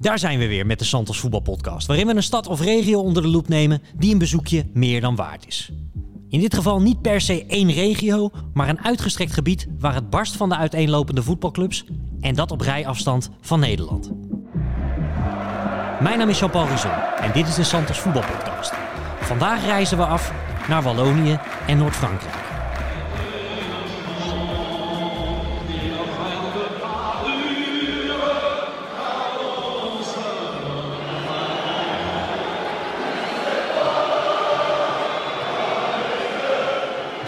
Daar zijn we weer met de Santos Voetbalpodcast, waarin we een stad of regio onder de loep nemen die een bezoekje meer dan waard is. In dit geval niet per se één regio, maar een uitgestrekt gebied waar het barst van de uiteenlopende voetbalclubs en dat op rijafstand van Nederland. Mijn naam is Jean-Paul Rizon en dit is de Santos Voetbalpodcast. Vandaag reizen we af naar Wallonië en Noord-Frankrijk.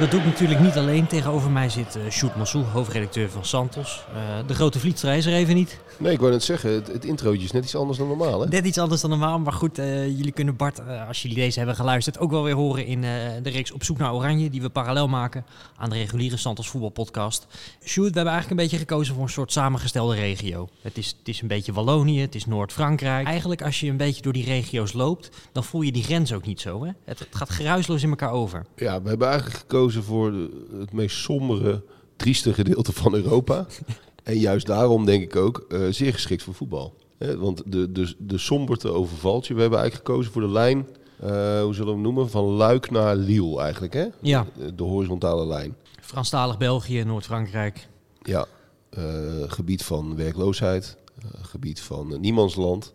Dat doe ik natuurlijk niet alleen. Tegenover mij zit uh, Sjoerd Massou, hoofdredacteur van Santos. Uh, de grote vliegtuig is er even niet. Nee, ik wou net zeggen, het, het introotje is net iets anders dan normaal. Hè? Net iets anders dan normaal, maar goed, uh, jullie kunnen Bart, als jullie deze hebben geluisterd, ook wel weer horen in de reeks Op zoek naar Oranje, die we parallel maken aan de reguliere Santos voetbalpodcast. Sjoerd, we hebben eigenlijk een beetje gekozen voor een soort samengestelde regio. Het is, het is een beetje Wallonië, het is Noord-Frankrijk. Eigenlijk als je een beetje door die regio's loopt, dan voel je die grens ook niet zo. Hè? Het, het gaat geruisloos in elkaar over. Ja, we hebben eigenlijk gekozen voor het meest sombere, trieste gedeelte van Europa. en juist daarom denk ik ook uh, zeer geschikt voor voetbal. He, want de, de, de somberte overvalt je. We hebben eigenlijk gekozen voor de lijn, uh, hoe zullen we hem noemen, van Luik naar Lille eigenlijk. Hè? Ja. De, de horizontale lijn. Franstalig België, Noord-Frankrijk. Ja, uh, gebied van werkloosheid, gebied van niemandsland,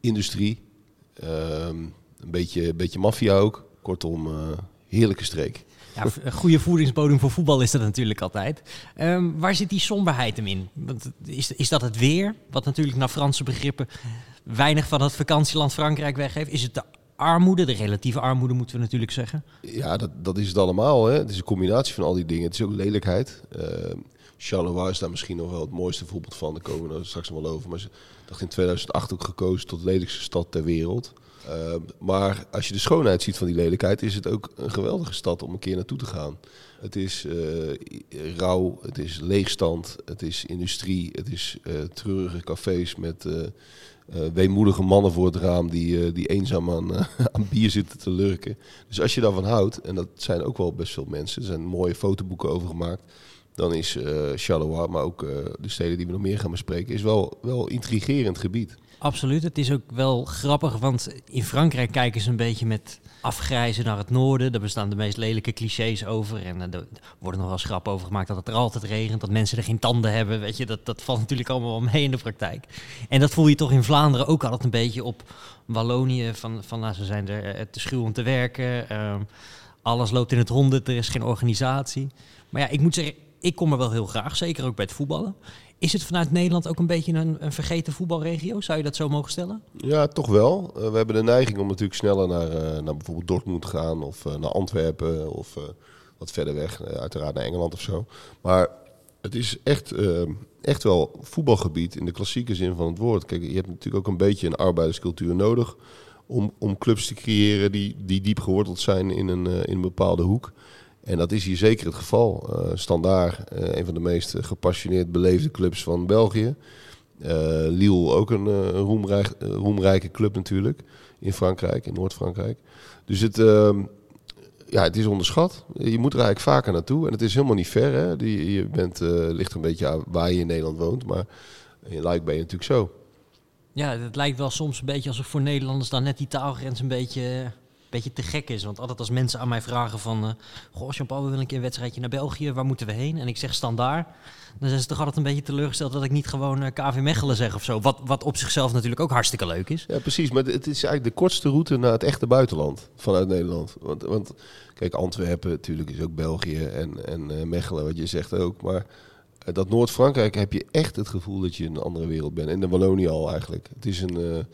industrie, ehm, een beetje, beetje maffia ook. Kortom, heerlijke streek. Ja, een goede voedingsbodem voor voetbal is dat natuurlijk altijd. Um, waar zit die somberheid hem in? Want is, is dat het weer, wat natuurlijk naar Franse begrippen weinig van het vakantieland Frankrijk weggeeft? Is het de armoede, de relatieve armoede moeten we natuurlijk zeggen? Ja, dat, dat is het allemaal. Hè. Het is een combinatie van al die dingen. Het is ook lelijkheid. Uh, Charleroi is daar misschien nog wel het mooiste voorbeeld van. Daar komen we straks nog wel over. Maar ze dacht in 2008 ook gekozen tot de lelijkste stad ter wereld. Uh, maar als je de schoonheid ziet van die lelijkheid, is het ook een geweldige stad om een keer naartoe te gaan. Het is uh, rauw, het is leegstand, het is industrie, het is uh, treurige cafés met weemoedige mannen voor het raam die, die eenzaam aan, aan bier zitten te lurken. Dus als je daarvan houdt, en dat zijn ook wel best veel mensen, er zijn mooie fotoboeken over gemaakt, dan is Charleroi, maar ook de steden die we nog meer gaan bespreken, is wel, wel intrigerend gebied. Absoluut. Het is ook wel grappig, want in Frankrijk kijken ze een beetje met afgrijzen naar het noorden. Daar bestaan de meest lelijke clichés over. En er worden nog wel schrap over gemaakt dat het er altijd regent, dat mensen er geen tanden hebben. Weet je, dat, dat valt natuurlijk allemaal wel mee in de praktijk. En dat voel je toch in Vlaanderen ook altijd een beetje op Wallonië. Van, van nou, ze zijn er te schuw om te werken. Um, alles loopt in het honderd, er is geen organisatie. Maar ja, ik moet zeggen, ik kom er wel heel graag, zeker ook bij het voetballen. Is het vanuit Nederland ook een beetje een, een, vergeten voetbalregio? Zou je dat zo mogen stellen? Ja, toch wel. Uh, we hebben de neiging om natuurlijk sneller naar, uh, naar bijvoorbeeld Dortmund te gaan of uh, naar Antwerpen of wat verder weg, uiteraard naar Engeland of zo. Maar het is echt, echt wel voetbalgebied in de klassieke zin van het woord. Kijk, je hebt natuurlijk ook een beetje een arbeiderscultuur nodig om, om clubs te creëren die, die diep geworteld zijn in een, in een bepaalde hoek. En dat is hier zeker het geval. Uh, Standaard, uh, een van de meest gepassioneerd beleefde clubs van België. Uh, Lille, ook een roemrijk, roemrijke club natuurlijk. In Frankrijk, in Noord-Frankrijk. Dus het, ehm, ja, het is onderschat. Je moet er eigenlijk vaker naartoe. En het is helemaal niet ver. Hè? Die, je bent, ligt een beetje aan waar je in Nederland woont. Maar in Luik ben je natuurlijk zo. Ja, het lijkt wel soms een beetje alsof voor Nederlanders dan net die taalgrens een beetje beetje te gek is. Want altijd als mensen aan mij vragen van... Uh, Goh, Jean-Paul, we willen een keer een wedstrijdje naar België. Waar moeten we heen? En ik zeg standaard. Dan zijn ze toch altijd een beetje teleurgesteld dat ik niet gewoon uh, KV Mechelen zeg of zo. Wat, wat op zichzelf natuurlijk ook hartstikke leuk is. Ja, precies. Maar het is eigenlijk de kortste route naar het echte buitenland vanuit Nederland. Want, want kijk, Antwerpen natuurlijk is ook België en, en uh, Mechelen, wat je zegt ook. Maar dat Noord-Frankrijk heb je echt het gevoel dat je in een andere wereld bent. En de Wallonië al eigenlijk. Het is een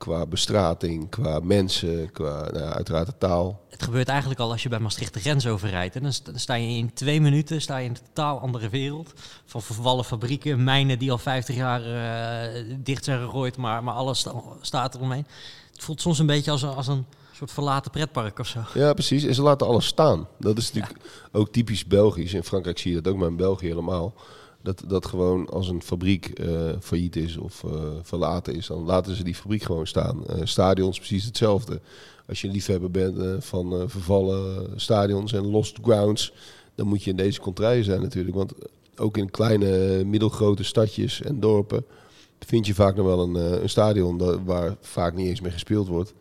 qua bestrating, qua mensen, qua nou, uiteraard de taal. Het gebeurt eigenlijk al als je bij Maastricht de grens overrijdt. En dan sta je in twee minuten sta je in een totaal andere wereld. Van vervallen fabrieken, mijnen die al 50 jaar uh, dicht zijn gegooid, maar, maar alles sta, staat eromheen. Het voelt soms een beetje als, als een soort verlaten pretpark of zo. Ja, precies. En ze laten alles staan. Dat is natuurlijk ja. ook typisch Belgisch. In Frankrijk zie je dat ook, maar in België helemaal. Dat, dat gewoon als een fabriek uh, failliet is of uh, verlaten is, dan laten ze die fabriek gewoon staan. Uh, stadions precies hetzelfde. Als je liefhebber bent van vervallen stadions en lost grounds, dan moet je in deze contraien zijn natuurlijk. Want ook in kleine, middelgrote stadjes en dorpen vind je vaak nog wel een, eh, een stadion waar vaak niet eens meer gespeeld wordt.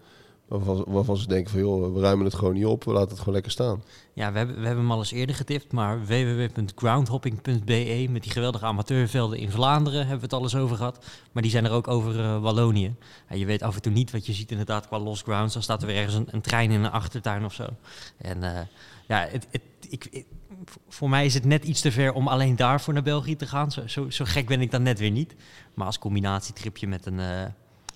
Waarvan, waarvan ze denken van joh, we ruimen het gewoon niet op, we laten het gewoon lekker staan. Ja, we hebben, we hebben hem al eens eerder getipt, maar www.groundhopping.be met die geweldige amateurvelden in Vlaanderen hebben we het alles over gehad. Maar die zijn er ook over eh, Wallonië. Ja, je weet af en toe niet wat je ziet inderdaad qua lost grounds. Dan staat er weer ergens een, een trein in een achtertuin of zo. En eh, ja, het, het, ik- voor mij is het net iets te ver om alleen daarvoor naar België te gaan. Zo, zo, zo gek ben ik dan net weer niet. Maar als combinatietripje met een, eh,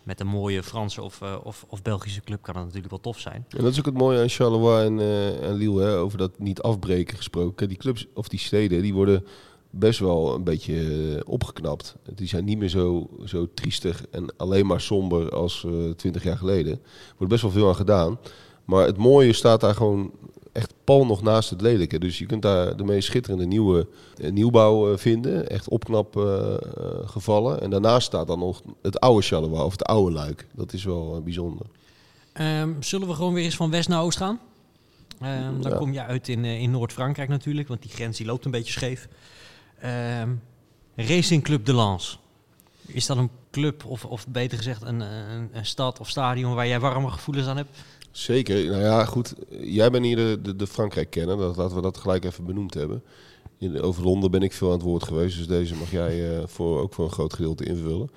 met een mooie Franse of, eh, of, of Belgische club kan dat natuurlijk wel tof zijn. En dat is ook het mooie aan Charleroi en, eh, en Lille, hè, over dat niet afbreken gesproken. Die clubs of die steden, die worden best wel een beetje eh, opgeknapt. Die zijn niet meer zo, zo triestig en alleen maar somber als twintig jaar geleden. Er wordt best wel veel aan gedaan. Maar het mooie staat daar gewoon echt pal nog naast het lelijke. Dus je kunt daar de meest schitterende nieuwe eh, nieuwbouw eh, vinden. Echt opknap eh, gevallen. En daarnaast staat dan nog het oude Charleroi of het oude Luik. Dat is wel bijzonder. Ehm, zullen we gewoon weer eens van west naar oost gaan? Ehm, dan Ja. kom je uit in, in Noord-Frankrijk natuurlijk, want die grens die loopt een beetje scheef. Ehm, Racing Club de Lens. Is dat een club, of, of beter gezegd een, een, een stad of stadion waar jij warme gevoelens aan hebt? Zeker. Nou ja, goed. Jij bent hier de, de, Frankrijk-kenner. Dat, laten we dat gelijk even benoemd hebben. Over Londen ben ik veel aan het woord geweest. Dus deze mag jij eh, voor, ook voor een groot gedeelte invullen.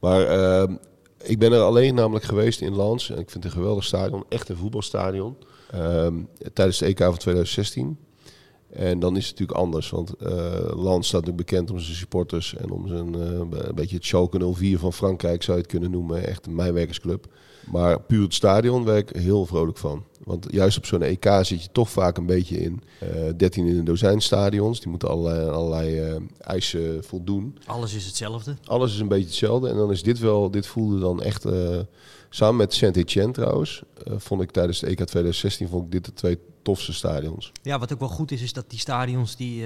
Maar ehm, ik ben er alleen namelijk geweest in Lens. En ik vind het een geweldig stadion. Echt een voetbalstadion. Ehm, tijdens de EK van 2016. En dan is het natuurlijk anders. Want eh Lens staat natuurlijk bekend om zijn supporters. En om zijn eh, een beetje het Schalke 04 van Frankrijk zou je het kunnen noemen. Echt een mijnwerkersclub. Maar puur het stadion werd ik heel vrolijk van. Want juist op zo'n EK zit je toch vaak een beetje in eh 13 in een dozijn stadions. Die moeten allerlei, allerlei eh, eisen voldoen. Alles is hetzelfde. Alles is een beetje hetzelfde. En dan is dit wel, dit voelde dan echt. eh, samen met Saint-Etienne trouwens, vond ik tijdens de EK 2016 vond ik dit de twee tofste stadions. Ja, wat ook wel goed is, is dat die stadions, die,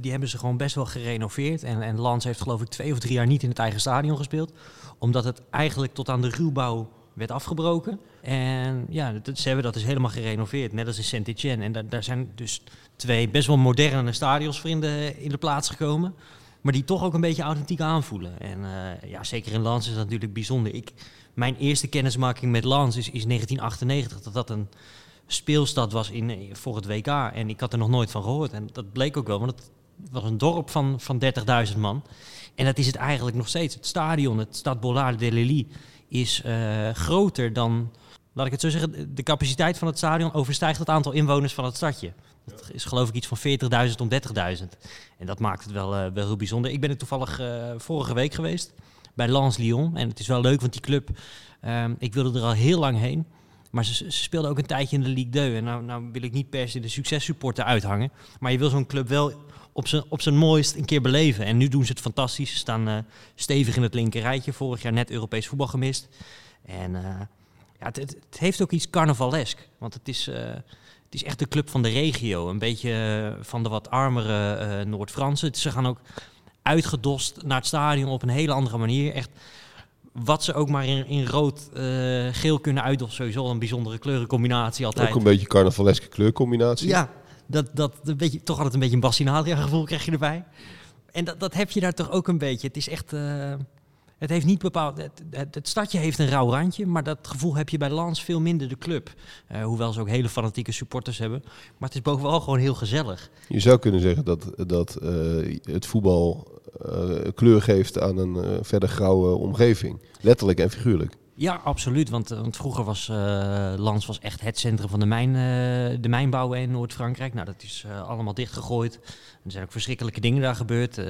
die hebben ze gewoon best wel gerenoveerd. En, en Lans heeft geloof ik twee of drie jaar niet in het eigen stadion gespeeld. Omdat het eigenlijk tot aan de ruwbouw werd afgebroken. En ja, dat, ze hebben dat dus helemaal gerenoveerd, net als in Saint-Etienne. En daar, zijn dus twee best wel moderne stadions voor in de, plaats gekomen. Maar die toch ook een beetje authentiek aanvoelen. En eh, ja, zeker in Lans is dat natuurlijk bijzonder. Ik, mijn eerste kennismaking met Lans is, is 1998. Dat dat een speelstad was in, eh, voor het WK. En ik had er nog nooit van gehoord. En dat bleek ook wel, want het was een dorp van, van 30.000 man. En dat is het eigenlijk nog steeds. Het stadion, het Stade Bollard de Lille, is eh, groter dan, laat ik het zo zeggen, de capaciteit van het stadion overstijgt het aantal inwoners van het stadje. Dat is geloof ik iets van 40.000 om 30.000. En dat maakt het wel, eh, wel heel bijzonder. Ik ben er toevallig eh, vorige week geweest bij Lens Lyon. En het is wel leuk, want die club, ehm, ik wilde er al heel lang heen. Maar ze, ze speelden ook een tijdje in de Ligue 2. En nou, nou wil ik niet per se de successupporter uithangen. Maar je wil zo'n club wel op zijn, op zijn mooist een keer beleven. En nu doen ze het fantastisch. Ze staan eh, stevig in het linker rijtje. Vorig jaar net Europees voetbal gemist. En eh, ja, het, het, het heeft ook iets carnavalesk. Want het is, eh, het is echt de club van de regio. Een beetje van de wat armere Noord-Fransen. Ze gaan ook uitgedost naar het stadion op een hele andere manier. Echt wat ze ook maar in, in rood-geel kunnen uitdossen. Sowieso een bijzondere kleurencombinatie altijd. Ook een beetje carnavaleske kleurcombinatie. Ja, dat, dat een beetje, toch altijd een beetje een Bassinalia gevoel krijg je erbij. En dat, dat heb je daar toch ook een beetje. Het is echt... eh, het heeft niet bepaald... Het, stadje heeft een rauw randje, maar dat gevoel heb je bij Lans veel minder de club. Eh, hoewel ze ook hele fanatieke supporters hebben. Maar het is bovenal gewoon heel gezellig. Je zou kunnen zeggen dat, dat eh, het voetbal kleur geeft aan een verder grauwe omgeving. Letterlijk en figuurlijk. Ja, absoluut. Want, eh, want vroeger was eh Lans was echt het centrum van de, mijn, eh, de mijnbouw in Noord-Frankrijk. Nou, dat is allemaal dichtgegooid. Er zijn ook verschrikkelijke dingen daar gebeurd.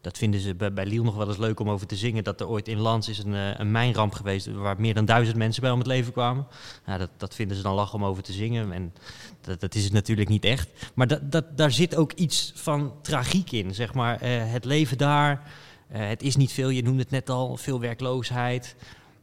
Dat vinden ze bij, bij nog wel eens leuk om over te zingen. Dat er ooit in Lans is een, een mijnramp geweest waar meer dan duizend mensen bij om het leven kwamen. Nou, dat, dat vinden ze dan lachen om over te zingen. En dat, dat is het natuurlijk niet echt. Maar dat, dat, daar zit ook iets van tragiek in, zeg maar. Het leven daar, het is niet veel. Je noemde het net al, veel werkloosheid.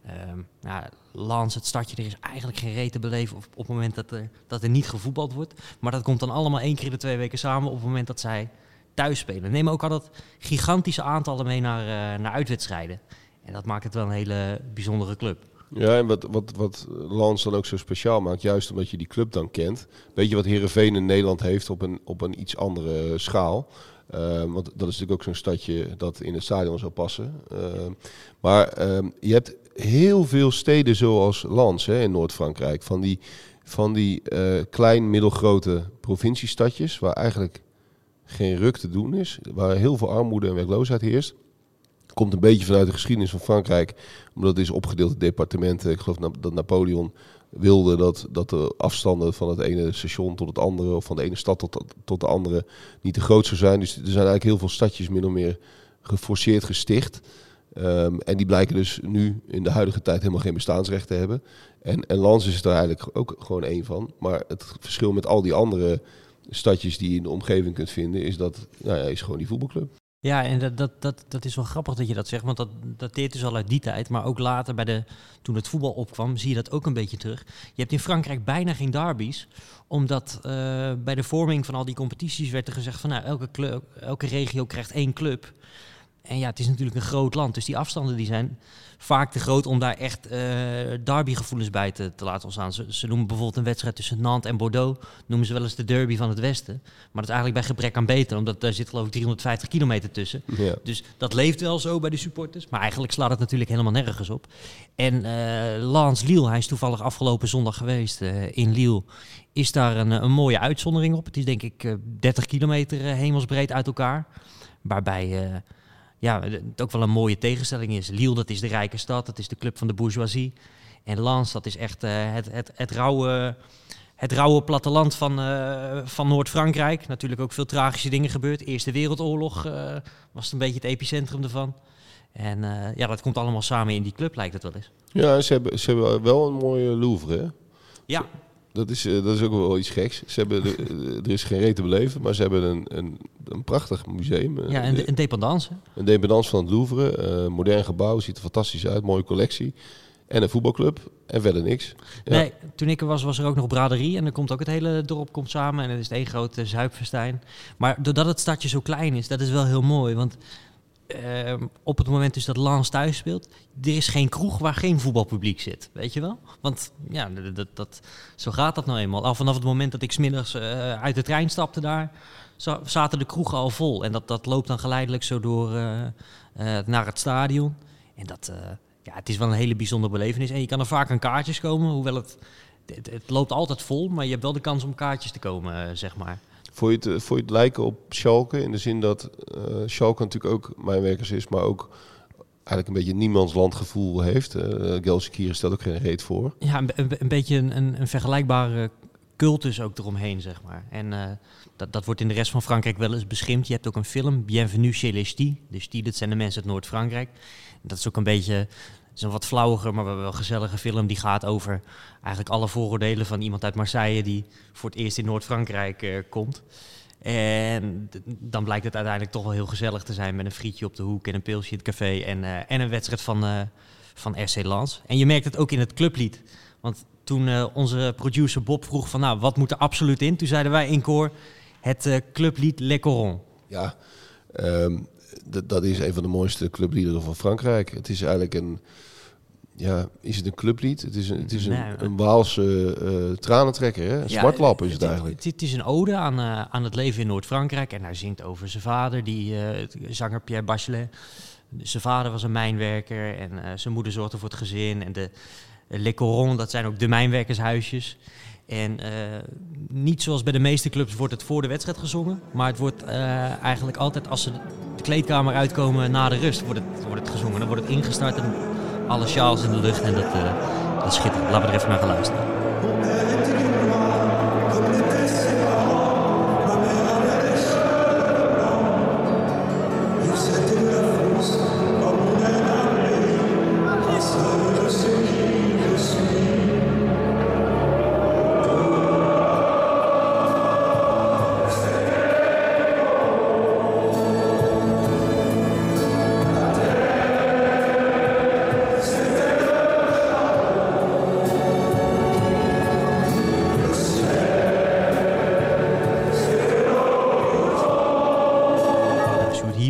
Ehm nou, Lans, het stadje, er is eigenlijk geen reet te beleven op, op het moment dat er, dat er niet gevoetbald wordt. Maar dat komt dan allemaal één keer in de twee weken samen op het moment dat zij thuis spelen. Neem ook altijd gigantische aantallen mee naar, eh, naar uitwedstrijden. En dat maakt het wel een hele bijzondere club. Ja, en wat, wat, wat Lans dan ook zo speciaal maakt, juist omdat je die club dan kent. Weet je wat Herenveen in Nederland heeft op een, op een iets andere schaal? Ehm, want dat is natuurlijk ook zo'n stadje dat in het stadion zou passen. Ehm, maar ehm, je hebt heel veel steden zoals Lens hè, in Noord-Frankrijk. Van die, van die eh, klein, middelgrote provinciestadjes waar eigenlijk geen ruk te doen is. Waar heel veel armoede en werkloosheid heerst. Komt een beetje vanuit de geschiedenis van Frankrijk. Omdat het is opgedeeld in departementen. Ik geloof dat Napoleon wilde dat, dat de afstanden van het ene station tot het andere, of van de ene stad tot, tot de andere, niet te groot zou zijn. Dus er zijn eigenlijk heel veel stadjes min of meer geforceerd gesticht. Ehm, en die blijken dus nu in de huidige tijd helemaal geen bestaansrecht te hebben. En, en Lans is er eigenlijk ook gewoon één van. Maar het verschil met al die andere stadjes die je in de omgeving kunt vinden, is dat nou ja, is gewoon die voetbalclub. Ja, en dat, dat, dat, dat is wel grappig dat je dat zegt, want dat dateert dus al uit die tijd. Maar ook later, bij de, toen het voetbal opkwam, zie je dat ook een beetje terug. Je hebt in Frankrijk bijna geen derbies, omdat uh, bij de vorming van al die competities werd er gezegd van nou, elke, elke regio krijgt één club. En ja, het is natuurlijk een groot land, dus die afstanden die zijn vaak te groot om daar echt uh, derbygevoelens bij te, te laten ontstaan. Ze, ze, noemen bijvoorbeeld een wedstrijd tussen Nantes en Bordeaux, noemen ze wel eens de derby van het Westen. Maar dat is eigenlijk bij gebrek aan beter, omdat daar zit geloof ik 350 kilometer tussen. Ja. Dus dat leeft wel zo bij de supporters, maar eigenlijk slaat het natuurlijk helemaal nergens op. En uh, Lance Lille, hij is toevallig afgelopen zondag geweest uh, in Lille, is daar een, een, mooie uitzondering op. Het is denk ik 30 kilometer hemelsbreed uit elkaar, waarbij ja, het ook wel een mooie tegenstelling is. Lille, dat is de rijke stad, dat is de club van de bourgeoisie. En Lens, dat is echt uh, het, het, het, rauwe, het rauwe platteland van, uh, van Noord-Frankrijk. Natuurlijk ook veel tragische dingen gebeurd. Eerste Wereldoorlog uh, was het een beetje het epicentrum ervan. En ja, dat komt allemaal samen in die club, lijkt het wel eens. Ja, ze hebben, ze hebben wel een mooie Louvre, hè? Ja. Dat is, dat is ook wel iets geks. Ze hebben de, er is geen reet te beleven, maar ze hebben een, een, een prachtig museum. Ja, een, een dependance. Een dependance van het Louvre. Uh, modern gebouw, ziet er fantastisch uit. Mooie collectie. En een voetbalclub. En verder niks. Ja. Nee, toen ik er was, was er ook nog braderie. En dan komt ook het hele dorp komt samen. En het is één grote zuipfestijn. Maar doordat het stadje zo klein is, dat is wel heel mooi. Want uh, op het moment dus dat Lans thuis speelt, er is geen kroeg waar geen voetbalpubliek zit, weet je wel? Want ja, dat, dat, zo gaat dat nou eenmaal. Al vanaf het moment dat ik smiddags uh, uit de trein stapte daar, zaten de kroegen al vol. En dat, dat loopt dan geleidelijk zo door uh, naar het stadion. En dat, ja, het is wel een hele bijzondere belevenis. En je kan er vaak aan kaartjes komen, hoewel het, het, het loopt altijd vol, maar je hebt wel de kans om kaartjes te komen, zeg maar. Vond je, het, vond je lijken op Schalke? In de zin dat uh, Schalke natuurlijk ook mijnwerkers is, maar ook eigenlijk een beetje niemands landgevoel heeft. Uh, Gelsenkirchen stelt ook geen reet voor. Ja, een, beetje een, een, vergelijkbare cultus ook eromheen, zeg maar. En uh, dat, dat wordt in de rest van Frankrijk wel eens beschimd. Je hebt ook een film, Bienvenue chez les Stis. De Stis, dat zijn de mensen uit Noord-Frankrijk. Dat is ook een beetje is een wat flauwiger, maar wel gezellige film. Die gaat over eigenlijk alle vooroordelen van iemand uit Marseille die voor het eerst in Noord-Frankrijk uh, komt. En dan blijkt het uiteindelijk toch wel heel gezellig te zijn met een frietje op de hoek en een pilsje in het café en, uh, en een wedstrijd van, uh, van RC Lens. En je merkt het ook in het clublied. Want toen onze producer Bob vroeg van nou, wat moet er absoluut in? Toen zeiden wij in koor het clublied Le Coron. Ja, um, dat is een van de mooiste clubliederen van Frankrijk. Het is eigenlijk een ja, is het een clublied? Het is een, het is een, nee, een Waalse uh, tranentrekker, hè? Een ja, is het, het eigenlijk. Het, het, is een ode aan, uh, aan het leven in Noord-Frankrijk. En hij zingt over zijn vader, die uh, zanger Pierre Bachelet. Zijn vader was een mijnwerker en zijn moeder zorgde voor het gezin. En de Le Coron, dat zijn ook de mijnwerkershuisjes. En niet zoals bij de meeste clubs wordt het voor de wedstrijd gezongen. Maar het wordt eigenlijk altijd als ze de kleedkamer uitkomen na de rust wordt het, wordt het gezongen. Dan wordt het ingestart en alle sjaals in de lucht en dat, uh, dat is schitterend. Laten we er even naar gaan luisteren.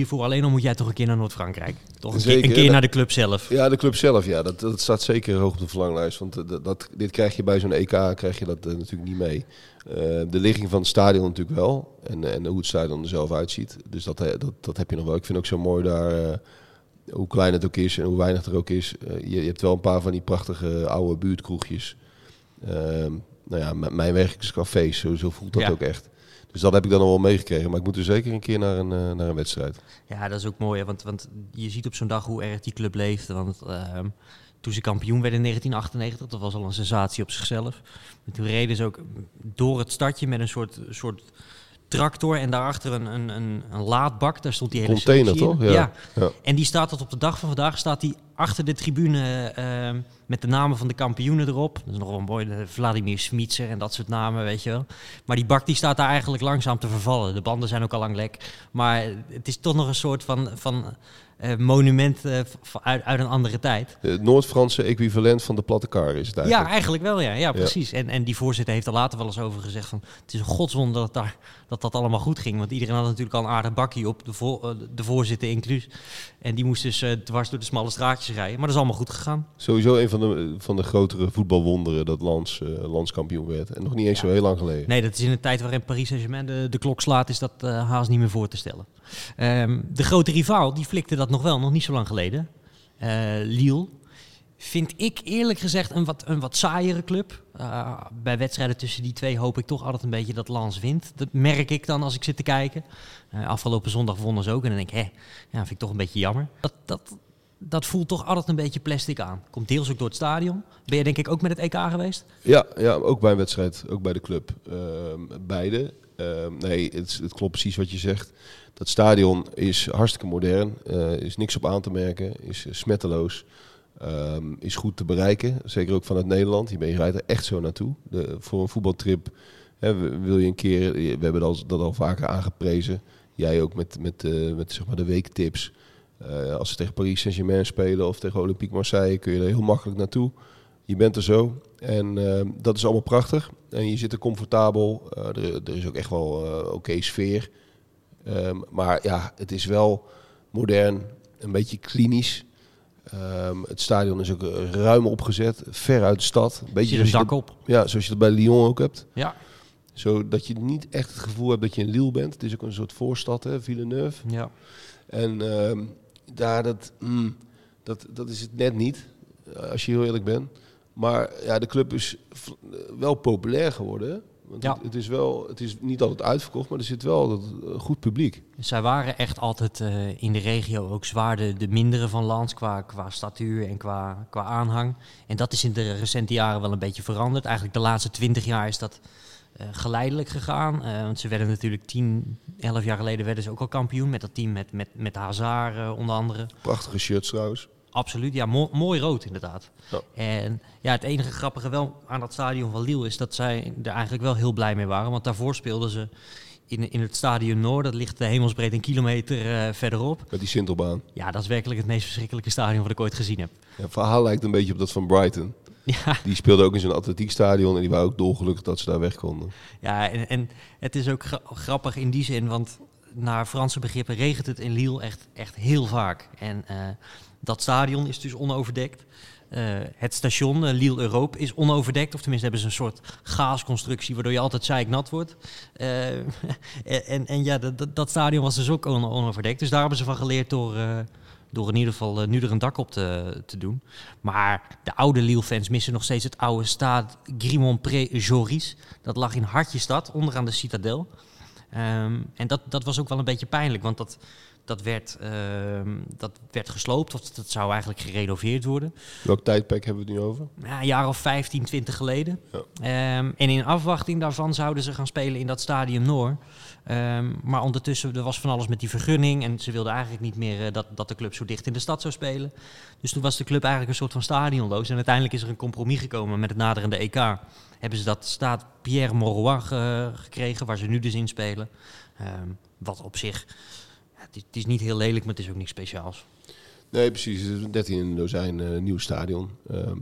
Voor. Alleen al moet jij toch een keer naar Noord-Frankrijk. Toch een, Zeker, keer, een keer dat- naar de club zelf. Ja, de club zelf, ja, dat, dat staat zeker hoog op de verlanglijst. Want eh, dat, dat, dit krijg je bij zo'n EK krijg je dat eh, natuurlijk niet mee. Eh, de ligging van het stadion natuurlijk wel. En, en hoe het stadion er zelf uitziet. Dus dat, dat, dat heb je nog wel. Ik vind ook zo mooi daar, hoe klein het ook is en hoe weinig er ook is. Je, je hebt wel een paar van die prachtige oude buurtkroegjes. Ehm, nou ja, mijn werkingscafés, zo, zo voelt dat Ja. ook echt. Dus dat heb ik dan nog wel meegekregen. Maar ik moet er zeker een keer naar een, eh, naar een wedstrijd. Ja, dat is ook mooi. hè, Want, want je ziet op zo'n dag hoe erg die club leeft. Want ehm, toen ze kampioen werden in 1998, dat was al een sensatie op zichzelf. En toen reden ze ook door het stadje met een soort, soort tractor en daarachter een, een, een, een laadbak. Daar stond die hele Container, toch? Ja. Ja. Ja. En die staat tot op de dag van vandaag staat die achter de tribune ehm, met de namen van de kampioenen erop. Dat is nog wel mooi, de Vladimir Smitser en dat soort namen, weet je wel. Maar die bak die staat daar eigenlijk langzaam te vervallen. De banden zijn ook al lang lek. Maar het is toch nog een soort van, van eh, monument eh, uit, uit een andere tijd. Het Noord-Franse equivalent van de platte kar is het eigenlijk. Ja, eigenlijk wel, ja. Ja, precies. En, en die voorzitter heeft er later wel eens over gezegd van... het is een godswonder dat, daar, dat dat allemaal goed ging. Want iedereen had natuurlijk al een aardig bakkie op, de, voor, eh, de voorzitter inclus. En die moest dus dwars door de smalle straatjes rijden. Maar dat is allemaal goed gegaan. Sowieso een van de, van de grotere voetbalwonderen dat Lans landskampioen werd. En nog niet eens Ja. zo heel lang geleden. Nee, dat is in een tijd waarin Paris Saint-Germain de, de klok slaat... is dat haast niet meer voor te stellen. Ehm, de grote rivaal, die flikte dat nog wel, nog niet zo lang geleden. Eh, Lille. Vind ik eerlijk gezegd een wat, een wat saaiere club. Eh, bij wedstrijden tussen die twee hoop ik toch altijd een beetje dat Lans wint. Dat merk ik dan als ik zit te kijken. Eh, afgelopen zondag wonnen ze ook. En dan denk ik, hè, ja, vind ik toch een beetje jammer. Dat, dat, dat voelt toch altijd een beetje plastic aan. Komt deels ook door het stadion. Ben je denk ik ook met het EK geweest? Ja, ja, ook bij een wedstrijd, ook bij de club. Ehm, beide. Ehm, nee, het klopt precies wat je zegt. Dat stadion is hartstikke modern. eh, is niks op aan te merken. Is eh, smetteloos. ehm, is goed te bereiken. Zeker ook vanuit Nederland. Je, rijdt er echt zo naartoe. De, voor een voetbaltrip hè, wil je een keer... We hebben dat al, vaker aangeprezen. Jij ook met, met, eh, met zeg maar de weektips. Eh, als ze tegen Paris Saint-Germain spelen of tegen Olympique Marseille... kun je er heel makkelijk naartoe. Je bent er zo. En eh, dat is allemaal prachtig. En je zit er comfortabel. Eh, er, er is ook echt wel eh, oké sfeer. Ehm, maar ja, het is wel modern. Een beetje klinisch. Ehm, het stadion is ook eh, ruim opgezet. Ver uit de stad. Een beetje je dak op. ja, zoals je dat bij Lyon ook hebt. Ja. Zodat je niet echt het gevoel hebt dat je in Lille bent. Het is ook een soort voorstad, hè, Villeneuve. ja. En ehm, daar, dat, mm, dat, dat is het net niet, eh, als je heel eerlijk bent. Maar ja, de club is eh, wel populair geworden. Want Ja. het, het is wel, het is niet altijd uitverkocht, maar er zit wel dat, eh, goed publiek. Zij waren echt altijd eh, in de regio ook zwaar de, de mindere van Lans qua, qua statuur en qua, qua aanhang. En dat is in de recente jaren wel een beetje veranderd. Eigenlijk de laatste twintig jaar is dat eh, geleidelijk gegaan. Want ze werden natuurlijk 10, 11 jaar geleden werden ze ook al kampioen met dat team met, met, met Hazard onder andere. Prachtige shirts trouwens. Absoluut, ja, mo- mooi rood inderdaad. Ja. En ja, het enige grappige wel aan dat stadion van Lille is dat zij er eigenlijk wel heel blij mee waren. Want daarvoor speelden ze in, in het stadion Noord, dat ligt de hemelsbreed een kilometer eh, verderop. Met die Sintelbaan. Ja, dat is werkelijk het meest verschrikkelijke stadion wat ik ooit gezien heb. Ja, het verhaal lijkt een beetje op dat van Brighton. Ja, Die speelde ook in zo'n atletiekstadion en die waren ook dolgelukkig dat ze daar weg konden. ja en, en het is ook gra- grappig in die zin, want naar Franse begrippen regent het in Lille echt, echt heel vaak. En eh, dat stadion is dus onoverdekt. Eh, het station eh, Lille Europe is onoverdekt. Of tenminste hebben ze een soort gaasconstructie waardoor je altijd zeiknat wordt. Eh, en, en, ja, dat, dat, stadion was dus ook on- onoverdekt. Dus daar hebben ze van geleerd door, door in ieder geval nu er een dak op te, te doen. Maar de oude Lille-fans missen nog steeds het oude Stade Grimont-Pré-Joris. Dat lag in Hartjestad, onderaan de Citadel. Ehm, en dat, dat was ook wel een beetje pijnlijk, want dat, dat, werd, ehm, dat werd gesloopt of dat zou eigenlijk gerenoveerd worden. Welk tijdperk hebben we het nu over? Ja, een jaar of 15, 20 geleden. Ja. Ehm, en in afwachting daarvan zouden ze gaan spelen in dat Stadium Noor. Ehm, maar ondertussen er was van alles met die vergunning. En ze wilden eigenlijk niet meer eh, dat, dat de club zo dicht in de stad zou spelen. Dus toen was de club eigenlijk een soort van stadionloos. En uiteindelijk is er een compromis gekomen met het naderende EK. Hebben ze dat staat Pierre Mauroy ge- gekregen, waar ze nu dus in spelen. Ehm, wat op zich, het, is, niet heel lelijk, maar het is ook niks speciaals. Nee, precies. Het is 13 in een dozijn eh, nieuw stadion. Ehm,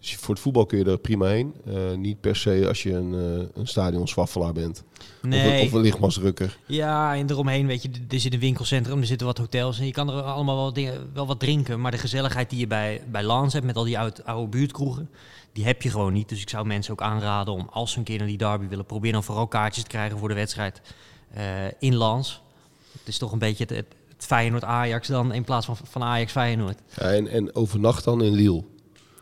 Dus voor het voetbal kun je er prima heen. Eh, niet per se als je een, uh, een stadionswaffelaar bent. Nee. Of, een, of een lichtmasrukker. Ja, en eromheen, weet je, er zit een winkelcentrum, er zitten wat hotels en je kan er allemaal wel, dingen, wel wat drinken. Maar de gezelligheid die je bij, bij Lans hebt met al die oude, oude buurtkroegen, die heb je gewoon niet. Dus ik zou mensen ook aanraden om als ze een keer naar die derby willen, proberen dan vooral kaartjes te krijgen voor de wedstrijd uh, in Lans. Het is toch een beetje het, het, het Feyenoord-Ajax dan in plaats van, van Ajax-Feyenoord. Ja, en, en overnacht dan in Lille.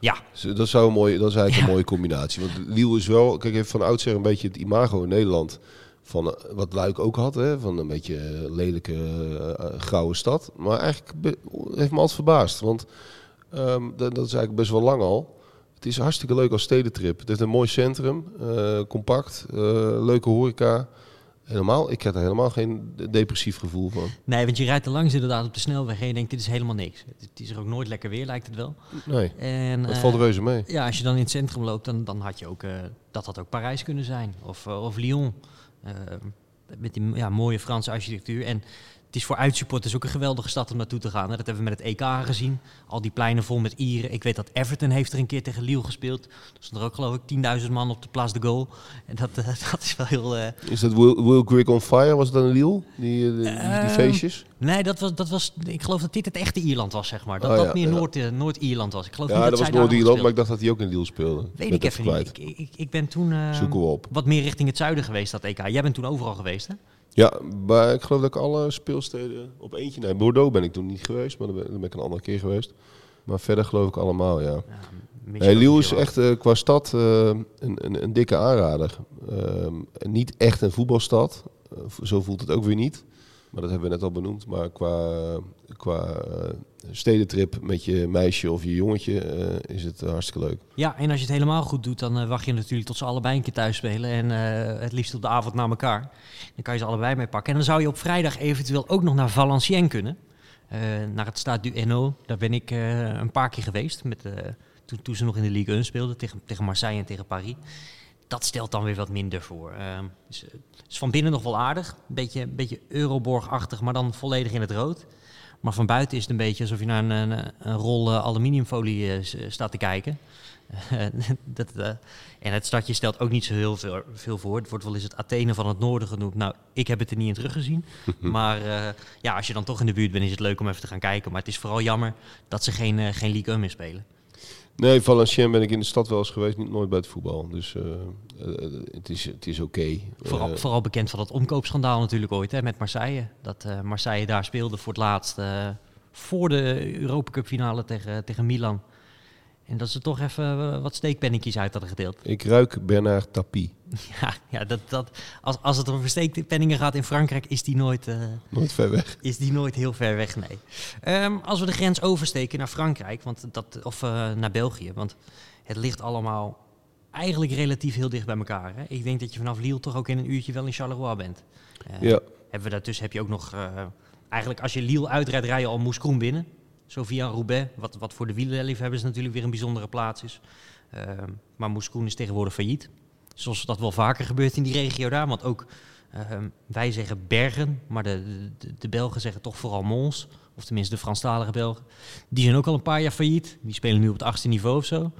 Ja. Dat, zou een mooie, dat is eigenlijk een mooie combinatie. Want Lille is wel, kijk, heeft van oudsher een beetje het imago in Nederland. Van uh, wat Luik ook had, hè, van een beetje uh, lelijke uh, grauwe stad. Maar eigenlijk heeft me altijd verbaasd. Want um, dat, dat, is eigenlijk best wel lang al. Het is hartstikke leuk als stedentrip. Het heeft een mooi centrum, compact, leuke horeca. Helemaal, ik heb er helemaal geen depressief gevoel van. Nee, want je rijdt er langs inderdaad op de snelweg en je denkt, dit is helemaal niks. Het is er ook nooit lekker weer, lijkt het wel. Nee, en, dat uh, valt reuze mee. Ja, als je dan in het centrum loopt, dan, dan had je ook, uh, dat had ook Parijs kunnen zijn. Of, uh, of Lyon. met die ja, mooie Franse architectuur. En het is voor uitsupporters ook een geweldige stad om naartoe te gaan. Dat hebben we met het EK gezien. Al die pleinen vol met Ieren. Ik weet dat Everton heeft er een keer tegen Lille gespeeld. Er stond er ook geloof ik 10.000 man op de Place de Gaulle. En dat, uh, dat is wel heel... Uh... Is dat Will, Will Grigg on Fire? Was dan in Lille? Die, die, die, Ehm, die feestjes? Nee, dat was, dat was... Ik geloof dat dit het echte Ierland was, zeg maar. Dat Oh, dat meer ja. Noord, Noord-Ierland was. Ik geloof Ja, niet dat dat, was Noord-Ierland, maar ik dacht dat hij ook in Lille speelde. Weet ik even niet. Ik, ik, ik ben toen uh, Zoeken we op. wat meer richting het zuiden geweest, dat EK. Jij bent toen overal geweest, hè? Ja, maar ik geloof dat ik alle speelsteden op eentje... Nee, Bordeaux ben ik toen niet geweest, maar dan ben, ik een andere keer geweest. Maar verder geloof ik allemaal, ja. Ja, Lille is echt eh, qua stad eh, een, een, een dikke aanrader. Ehm, niet echt een voetbalstad. Eh, zo voelt het ook weer niet. Maar dat hebben we net al benoemd. Maar qua, qua eh, stedentrip met je meisje of je jongetje eh, is het hartstikke leuk. Ja, en als je het helemaal goed doet, dan wacht je natuurlijk tot ze allebei een keer thuis spelen. En het liefst op de avond naar elkaar. Dan kan je ze allebei mee pakken. En dan zou je op vrijdag eventueel ook nog naar Valenciennes kunnen. Uh, naar het Stade du Hainaut. Daar ben ik een paar keer geweest. Met, toen, toen ze nog in de Ligue 1 speelden. Tegen, tegen Marseille en tegen Paris. Dat stelt dan weer wat minder voor. is, is van binnen nog wel aardig. Een beetje, beetje Euroborg-achtig, maar dan volledig in het rood. Maar van buiten is het een beetje alsof je naar een, een, een rol uh, aluminiumfolie uh, staat te kijken. dat, uh, en het stadje stelt ook niet zo heel veel, veel voor. Het wordt wel eens het Athene van het noorden genoemd. Nou, ik heb het er niet in teruggezien. maar ja, als je dan toch in de buurt bent, is het leuk om even te gaan kijken. Maar het is vooral jammer dat ze geen, geen Ligue 1 meer spelen. Nee, Valenciennes ben ik in de stad wel eens geweest, niet nooit bij het voetbal. Dus uh, uh, het is, het is oké. Okay. Vooral, uh, vooral bekend van dat omkoopschandaal natuurlijk ooit hè, met Marseille. Dat Marseille daar speelde voor het laatst voor de Europa Cup finale tegen, tegen Milan. En dat ze toch even wat steekpennetjes uit hadden gedeeld. Ik ruik Bernard Tapie. Ja, ja dat, dat, als, als het over steekpenningen gaat in Frankrijk, is die nooit... Uh, nooit ver weg. Is die nooit heel ver weg, nee. Um, als we de grens oversteken naar Frankrijk, want dat, of uh, naar België, want het ligt allemaal eigenlijk relatief heel dicht bij elkaar. Hè? Ik denk dat je vanaf Lille toch ook in een uurtje wel in Charleroi bent. Uh, ja. Hebben we daartussen heb je ook nog... eigenlijk als je Lille uitrijdt, rij je al Mouscron binnen. Zo via Roubaix, wat, wat voor de wielerliefhebbers natuurlijk weer een bijzondere plaats is. Uh, maar Mouscron is tegenwoordig failliet. Zoals dat wel vaker gebeurt in die regio daar. Want ook uh, wij zeggen bergen, maar de, de, de, Belgen zeggen toch vooral Mons. Of tenminste de Franstalige Belgen. Die zijn ook al een paar jaar failliet. Die spelen nu op het achtste niveau of zo.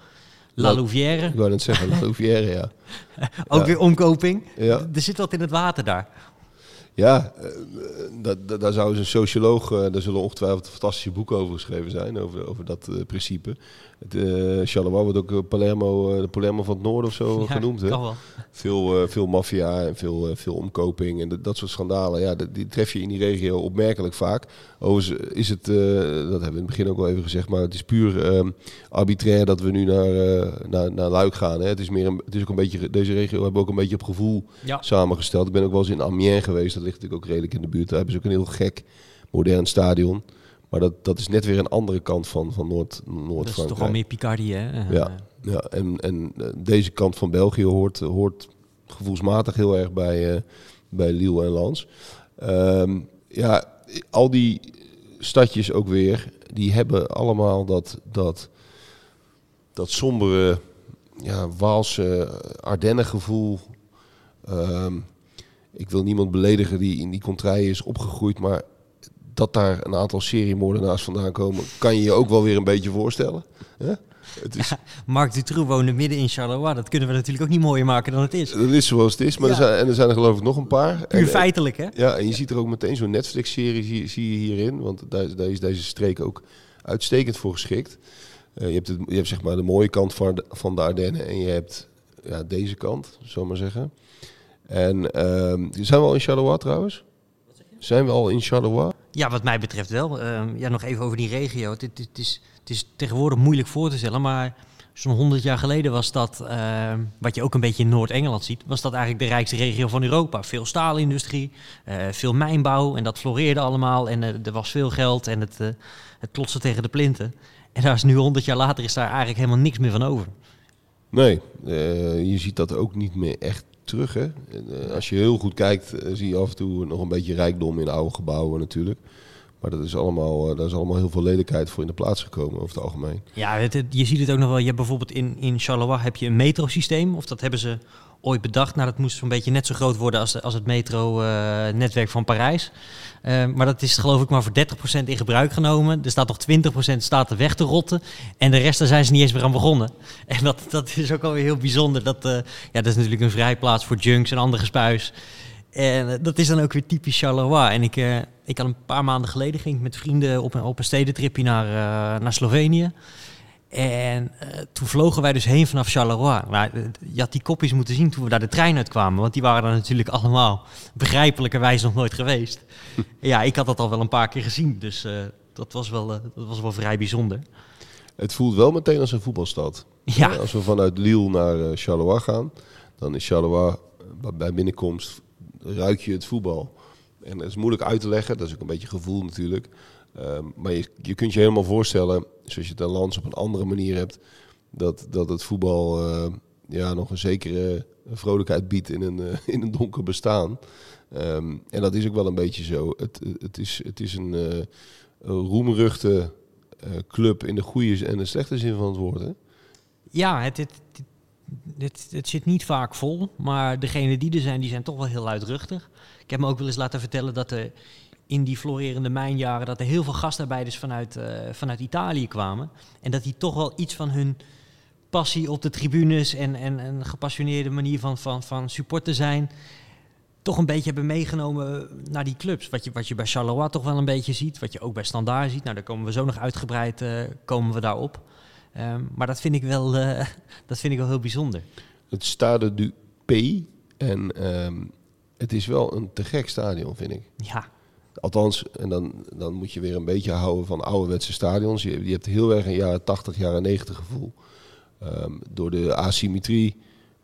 La Louvière. Ik wou net zeggen, La Louvière, ja. ook ja. weer omkoping. Ja. Er zit wat in het water daar. Ja, uh, daar zou een socioloog, uh, daar zullen ongetwijfeld fantastische boeken over geschreven zijn, over, over dat uh, principe. Het, uh, Charleroi wordt ook Palermo, de Palermo van het Noorden of zo ja, genoemd. Hè? Wel. Veel, veel maffia en veel, veel omkoping en de, dat soort schandalen. Ja, die, die tref je in die regio opmerkelijk vaak. Overigens is het, dat hebben we in het begin ook al even gezegd, maar het is puur um, arbitrair dat we nu naar, naar, naar Luik gaan. Hè? Het, is meer een, het is ook een beetje, deze regio hebben we ook een beetje op gevoel ja. samengesteld. Ik ben ook wel eens in Amiens geweest, dat ligt natuurlijk ook redelijk in de buurt. Daar hebben ze ook een heel gek modern stadion. Maar dat, dat is net weer een andere kant van, van Noord, Noord-Frankrijk. Dat is toch wel meer Picardie, hè? Ja, ja. En, en deze kant van België hoort, hoort gevoelsmatig heel erg bij, uh, bij Lille en Lens. Um, ja, al die stadjes ook weer, die hebben allemaal dat, dat, dat sombere, ja, Waalse Ardennen-gevoel. Um, ik wil niemand beledigen die in die contraille is opgegroeid, maar dat daar een aantal seriemoordenaars vandaan komen, kan je je ook wel weer een beetje voorstellen. Hè? Het is, Marc Dutroux woonde midden in Charleroi. Dat kunnen we natuurlijk ook niet mooier maken dan het is. dat is zoals het is, maar er zijn, en er zijn er geloof ik nog een paar. Puur En, feitelijk, hè? Ja, en je ziet er ook meteen zo'n Netflix-serie zie, zie je hierin. Want daar, daar is deze streek ook uitstekend voor geschikt. Eh, je, hebt het, je hebt zeg maar de mooie kant van de, van de Ardennen en je hebt ja, deze kant, we maar zeggen. En ehm, zijn we al in Charleroi trouwens? Zijn we al in Charleroi? Ja, wat mij betreft wel. Ehm, ja, nog even over die regio. Het, het, het is, het is tegenwoordig moeilijk voor te stellen, maar zo'n 100 jaar geleden was dat, ehm, wat je ook een beetje in Noord-Engeland ziet, was dat eigenlijk de rijkste regio van Europa. Veel staalindustrie, eh, veel mijnbouw en dat floreerde allemaal en eh, er was veel geld en het, eh, het klotste tegen de plinten. En daar is nu 100 jaar later is daar eigenlijk helemaal niks meer van over. Nee, je ziet dat ook niet meer echt terug. Hè? Eh, als je heel goed kijkt, eh, zie je af en toe nog een beetje rijkdom in oude gebouwen natuurlijk. Maar dat is allemaal, eh, daar is allemaal heel veel lelijkheid voor in de plaats gekomen over het algemeen. Ja, je ziet het ook nog wel. Je hebt bijvoorbeeld in, in Charleroi heb je een metrosysteem. Of dat hebben ze ooit bedacht. Nou, dat moest zo'n beetje net zo groot worden als, als het metro-netwerk van Parijs. Eh, maar dat is geloof ik maar voor 30% in gebruik genomen. Er staat nog 20% staat er weg te rotten. En de rest daar zijn ze niet eens meer aan begonnen. En dat, dat is ook alweer heel bijzonder. Dat, eh, ja, dat is natuurlijk een vrijplaats voor junks en andere gespuis. En eh, dat is dan ook weer typisch Charleroi. En ik, eh, ik had een paar maanden geleden ging ik met vrienden op een, op stedentripje naar, naar Slovenië. En eh, toen vlogen wij dus heen vanaf Charleroi. Maar eh, je had die kopjes moeten zien toen we daar de trein uitkwamen. Want die waren er natuurlijk allemaal begrijpelijkerwijs nog nooit geweest. ja, ik had dat al wel een paar keer gezien. Dus eh, dat, was wel, dat was wel vrij bijzonder. Het voelt wel meteen als een voetbalstad. Ja. Als we vanuit Lille naar Charleroi gaan, dan is Charleroi bij binnenkomst ruik je het voetbal. En dat is moeilijk uit te leggen, dat is ook een beetje gevoel natuurlijk. Ehm, maar je, kunt je helemaal voorstellen, zoals je het in Lans op een andere manier hebt, dat, dat het voetbal eh, ja, nog een zekere vrolijkheid biedt in een, eh, in een donker bestaan. Ehm, en dat is ook wel een beetje zo. Het, het, is, het is een, een roemruchte club in de goede en de slechte zin van het woord. Hè? Ja, het, het, het, het, het zit niet vaak vol. Maar degenen die er zijn, die zijn toch wel heel luidruchtig. Ik heb me ook wel eens laten vertellen dat er in die florerende mijnjaren... dat er heel veel gastarbeiders vanuit, eh, vanuit Italië kwamen. En dat die toch wel iets van hun passie op de tribunes... en, en een gepassioneerde manier van, van, van supporter zijn... toch een beetje hebben meegenomen naar die clubs. Wat je, wat je bij Charleroi toch wel een beetje ziet. Wat je ook bij Standaard ziet. Nou, daar komen we zo nog uitgebreid eh, komen we daarop. Ehm, maar dat vind, ik wel, eh, dat vind ik wel heel bijzonder. Het Stade du P. En ehm, het is wel een te gek stadion, vind ik. Ja, Althans, en dan, dan moet je weer een beetje houden van ouderwetse stadions. Je, je hebt heel erg een jaren 80, jaren 90 gevoel. Ehm, door de asymmetrie,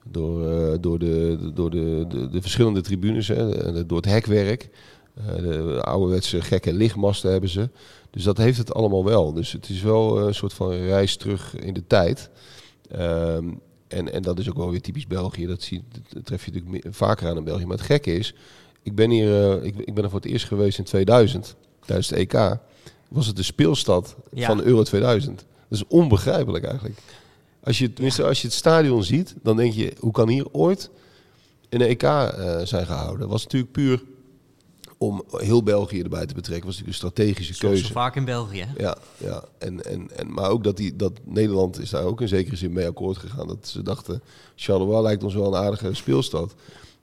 door, eh, door, de, door de, de, de verschillende tribunes, hè, door het hekwerk. Eh, de ouderwetse gekke lichtmasten hebben ze. Dus dat heeft het allemaal wel. Dus het is wel eh, een soort van reis terug in de tijd. Ehm, en, en dat is ook wel weer typisch België. Dat, zie, dat tref je natuurlijk vaker aan in België. Maar het gekke is, ik ben hier, eh, ik, ik ben er voor het eerst geweest in 2000, tijdens de EK. Was het de speelstad Ja. van Euro 2000. Dat is onbegrijpelijk eigenlijk. Als je, tenminste, als je het stadion ziet, dan denk je, hoe kan hier ooit een EK eh, zijn gehouden? Dat was natuurlijk puur om heel België erbij te betrekken. was natuurlijk een strategische zoals keuze. zo vaak in België. hè? Ja, ja. En, en, en, maar ook dat, die, dat Nederland is daar ook in zekere zin mee akkoord gegaan. Dat ze dachten, Charleroi lijkt ons wel een aardige speelstad.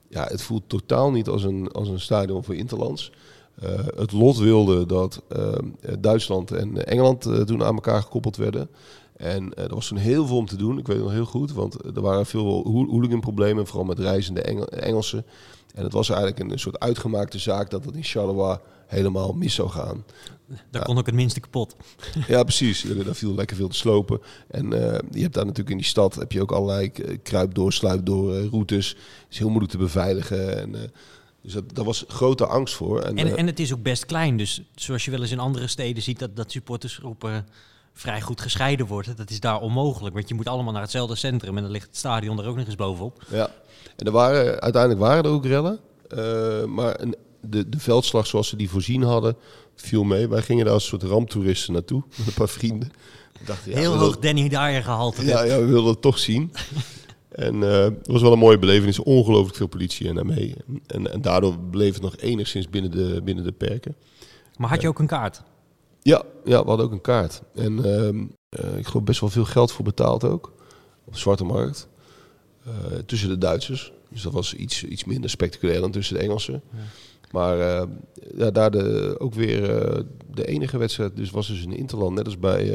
Ja, het voelt totaal niet als een, als een stadion voor Interlands. Eh, het lot wilde dat eh, Duitsland en Engeland eh, toen aan elkaar gekoppeld werden. En er was toen heel veel om te doen. Ik weet het nog heel goed, want er waren veel ho- hooliganproblemen, vooral met reizende Engel- Engelsen. En het was eigenlijk een soort uitgemaakte zaak dat het in Charleroi helemaal mis zou gaan. Daar kon ook het minste kapot. Ja, precies. Daar viel lekker veel te slopen. En eh, je hebt daar natuurlijk in die stad heb je ook allerlei eh, kruip door, sluip door eh, routes. Het is heel moeilijk te beveiligen. En, dus dat, daar was grote angst voor. En, En, en het is ook best klein. Dus zoals je wel eens in andere steden ziet, dat, dat supportersgroepen vrij goed gescheiden worden. Dat is daar onmogelijk. Want je moet allemaal naar hetzelfde centrum. En dan ligt het stadion er ook nog eens bovenop. ja. en er waren, uiteindelijk waren er ook rellen. Eh, maar een, de, de veldslag zoals ze die voorzien hadden, viel mee. Wij gingen daar als soort ramptoeristen naartoe met een paar vrienden. Ja, heel hoog Danny Dyer gehalte. Ja, ja, we wilden het toch zien. En eh, het was wel een mooie belevenis. Ongelooflijk veel politie en daarmee. En, en daardoor bleef het nog enigszins binnen de, binnen de perken. Maar had je ook een kaart? Ja, ja, we hadden ook een kaart. En ehm, eh, ik geloof best wel veel geld voor betaald ook. Op de zwarte markt. Eh, tussen de Duitsers. Dus dat was iets, iets minder spectaculair dan tussen de Engelsen. Ja. Maar eh, ja, daar de, ook weer de enige wedstrijd. Dus was dus een Interland, net als bij,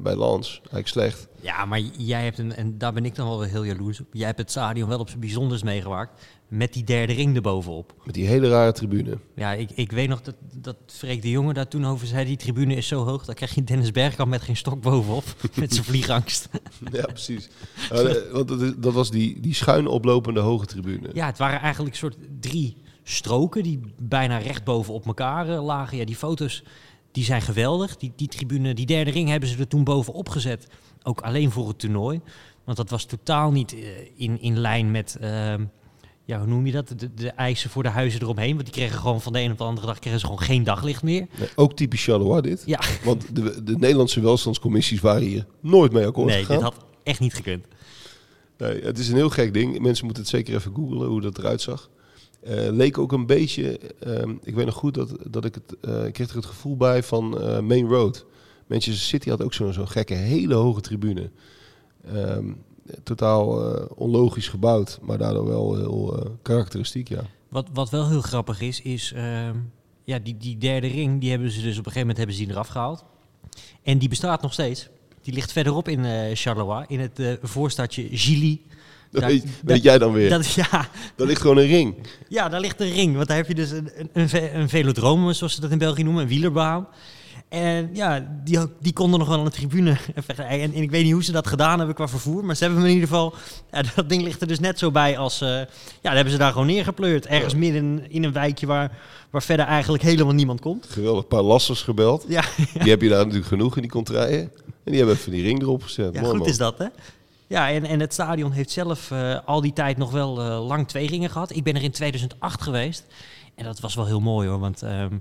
bij Lans. Eigenlijk slecht. Ja, maar jij hebt een, en daar ben ik dan wel weer heel jaloers op. Jij hebt het stadion wel op zijn bijzonders meegemaakt. Met die derde ring erbovenop. Met die hele rare tribune. Ja, ik, ik weet nog dat, dat Freek de Jonge daar toen over zei. Die tribune is zo hoog, dan krijg je Dennis Bergkamp met geen stok bovenop. met zijn vliegangst. ja, precies. De- want dat was die, die schuin oplopende hoge tribune. Ja, het waren eigenlijk soort drie stroken die bijna recht bovenop elkaar eh, lagen. Ja, die foto's die zijn geweldig. Die, die tribune, die derde ring hebben ze er toen bovenop gezet. Ook alleen voor het toernooi. Want dat was totaal niet eh, in, in lijn met, ehm, ja, hoe noem je dat? De, de eisen voor de huizen eromheen. Want die kregen gewoon van de een op de andere dag kregen ze gewoon geen daglicht meer. Nee, ook typisch Charleroi dit. Ja, Want de, de Nederlandse welstandscommissies waren hier nooit mee akkoord nee, gegaan. dit had echt niet gekund. Nee, het is een heel gek ding. Mensen moeten het zeker even googlen hoe dat eruit zag. Eh, leek ook een beetje, ehm, ik weet nog goed dat, dat ik het, eh, ik kreeg er het gevoel bij van eh, Main Road. Manchester City had ook zo'n zo'n gekke, hele hoge tribune. Ehm, totaal eh, onlogisch gebouwd, maar daardoor wel heel eh, karakteristiek, ja. Wat, wat wel heel grappig is, is ehm, ja, die, die derde ring, die hebben ze dus op een gegeven moment hebben ze die eraf gehaald. En die bestaat nog steeds. Die ligt verderop in eh Charleroi, in het voorstadje Gilly. Dat Daar- weet, daar- weet jij dan weer. Dat, ja, Daar ligt gewoon een ring. ja, daar ligt een ring. Want daar heb je dus een, een, een, ve- een velodroom, zoals ze dat in België noemen, een wielerbaan. En ja, die, die konden nog wel een tribune. En, en ik weet niet hoe ze dat gedaan hebben qua vervoer. Maar ze hebben hem in ieder geval. Ja, dat ding ligt er dus net zo bij als. eh, ja, daar hebben ze daar gewoon neergepleurd. Ergens midden in een wijkje waar, waar verder eigenlijk helemaal niemand komt. Geweldig, een paar lassers gebeld. Ja, Die heb je daar natuurlijk genoeg in die contraien. En die hebben even die ring erop gezet. ja Mooi, goed man. is dat, hè? Ja, en, en het stadion heeft zelf eh, al die tijd nog wel eh, lang twee ringen gehad. Ik ben er in 2008 geweest. En dat was wel heel mooi hoor. Want ehm,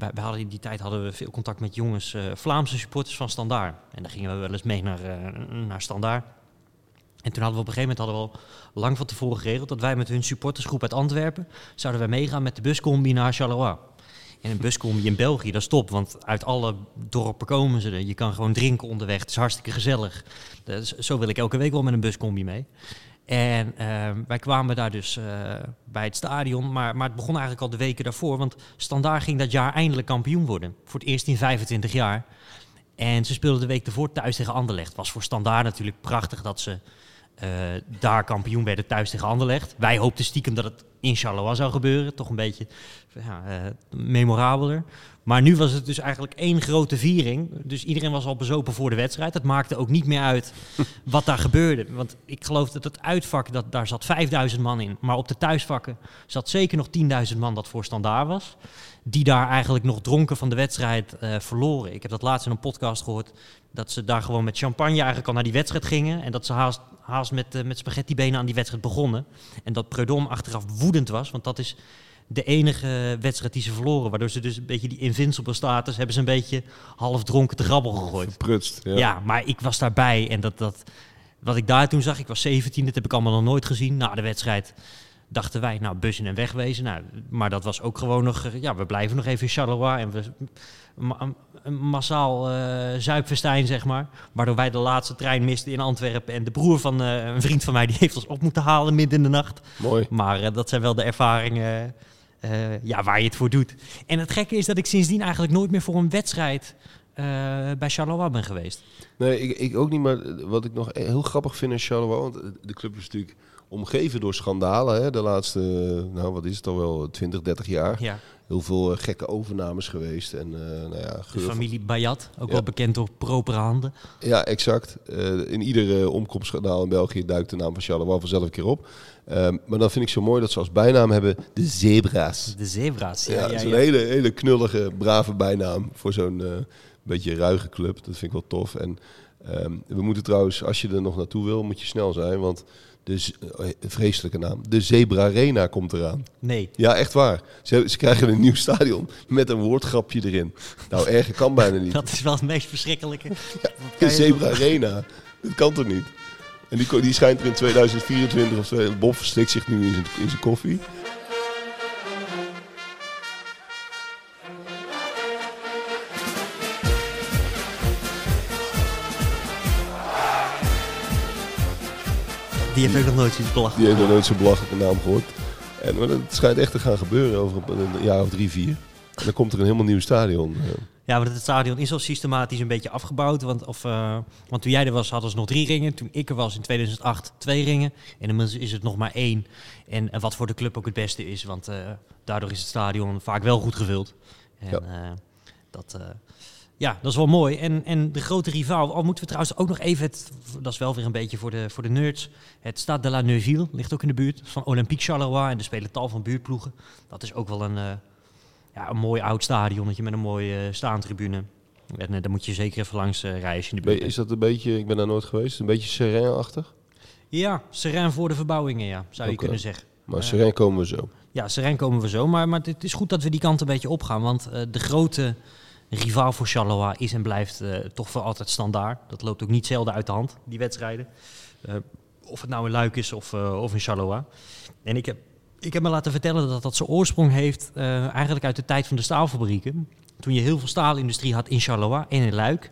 wij, hadden in die tijd hadden we veel contact met jongens, eh, Vlaamse supporters van Standaard. En daar gingen we wel eens mee naar, eh, naar Standaard. En toen hadden we op een gegeven moment hadden we al lang van tevoren geregeld dat wij met hun supportersgroep uit Antwerpen zouden wij meegaan met de buscombi naar Charleroi. En een buscombi in België, dat is top, want uit alle dorpen komen ze er. Je kan gewoon drinken onderweg, het is hartstikke gezellig. Dus zo wil ik elke week wel met een buscombi mee. En ehm, wij kwamen daar dus eh, bij het stadion, maar, maar het begon eigenlijk al de weken daarvoor. Want Standaard ging dat jaar eindelijk kampioen worden. Voor het eerst in 25 jaar. En ze speelden de week ervoor thuis tegen Anderlecht. Was voor Standaard natuurlijk prachtig dat ze eh, daar kampioen werden thuis tegen Anderlecht. Wij hoopten stiekem dat het in Charleroi zou gebeuren. Toch een beetje ja, eh, memorabeler. Maar nu was het dus eigenlijk één grote viering. Dus iedereen was al bezopen voor de wedstrijd. Het maakte ook niet meer uit wat daar gebeurde. Want ik geloof dat het uitvak, dat, daar zat 5000 man in. Maar op de thuisvakken zat zeker nog 10.000 man dat voor standaard was. Die daar eigenlijk nog dronken van de wedstrijd eh, verloren. Ik heb dat laatst in een podcast gehoord. Dat ze daar gewoon met champagne eigenlijk al naar die wedstrijd gingen. En dat ze haast, haast met, eh, met spaghettibenen aan die wedstrijd begonnen. En dat Preudom achteraf woedend was. Want dat is de enige wedstrijd die ze verloren. Waardoor ze dus een beetje die invincible status hebben ze een beetje half dronken te grabbel gegooid. Verprutst. Ja. Ja. maar ik was daarbij en dat, dat, wat ik daar toen zag, ik was 17, dat heb ik allemaal nog nooit gezien. Na de wedstrijd dachten wij, nou, bussen en wegwezen. Nou, maar dat was ook gewoon nog, eh, ja, we blijven nog even in Charleroi en we ma- een massaal eh zuipfestijn, zeg maar. Waardoor wij de laatste trein misten in Antwerpen. En de broer van eh, een vriend van mij, die heeft ons op moeten halen midden in de nacht. Mooi. Maar dat zijn wel de ervaringen eh, ja, waar je het voor doet. En het gekke is dat ik sindsdien eigenlijk nooit meer voor een wedstrijd eh, bij Charleroi ben geweest. Nee, ik, ik ook niet. Maar wat ik nog heel grappig vind in Charleroi... want de club is natuurlijk omgeven door schandalen. Hè, de laatste, nou wat is het al wel, 20, 30 jaar. Ja, Heel veel eh, gekke overnames geweest. En eh, nou ja, de familie Bayat, ook Ja. wel bekend door propere handen. Ja, exact. Eh, in ieder uh, omkomstschandaal in België duikt de naam van Charleroi vanzelf een keer op. Ehm, maar dan vind ik zo mooi dat ze als bijnaam hebben de Zebra's. De zebra's. Ja, Ja, dat ja, is ja. een hele, hele knullige, brave bijnaam voor zo'n beetje ruige club. Dat vind ik wel tof. En ehm, we moeten trouwens, als je er nog naartoe wil, moet je snel zijn. Want eh, vreselijke naam, de Zebra Arena komt eraan. Nee, Ja, echt waar. Ze, ze krijgen een nieuw stadion met een woordgrapje erin. Nou, erger kan bijna niet. dat is wel het meest verschrikkelijke. De Zebra Arena. Dat kan toch niet? En die, die schijnt er in 2024 of zo. Bob verstikt zich nu in zijn, in zijn koffie. Die heeft ook nog nooit zoiets belachelijk. Die heeft nog nooit zo'n belachelijke naam gehoord. En maar het schijnt echt te gaan gebeuren over een, jaar of drie, vier. En dan komt er een helemaal nieuw stadion. eh. Ja, want het stadion is al systematisch een beetje afgebouwd. Want, of, eh, want toen jij er was, hadden ze nog drie ringen. Toen ik er was in 2008, twee ringen. En inmiddels is het nog maar één. En, en wat voor de club ook het beste is. Want eh, daardoor is het stadion vaak wel goed gevuld. En Ja. dat, ja, dat is wel mooi. En, en de grote rivaal, al moeten we trouwens ook nog even... Het, dat is wel weer een beetje voor de, voor de nerds. Het Stade de la Neuville ligt ook in de buurt. Van Olympique Charleroi. En er spelen tal van buurtploegen. Dat is ook wel een... eh, ja, een mooi oud stadionnetje met een mooie eh, staantribune. En eh, daar moet je zeker even langs je in de buurt Is dat een beetje, ik ben daar nooit geweest, een beetje Serain-achtig? Ja, Serijn voor de verbouwingen, ja, zou je kunnen zeggen. Maar. Serain komen we zo. Ja, Serijn komen we zo. Maar, maar het is goed dat we die kant een beetje opgaan. Want de grote rivaal voor Charleroi is en blijft eh, toch voor altijd standaard. Dat loopt ook niet zelden uit de hand, die wedstrijden. Eh, of het nou in Luik is of, eh, of in Charleroi. En ik heb, ik heb me laten vertellen dat dat zijn oorsprong heeft eigenlijk uit de tijd van de staalfabrieken. Toen je heel veel staalindustrie had in Charleroi en in Luik.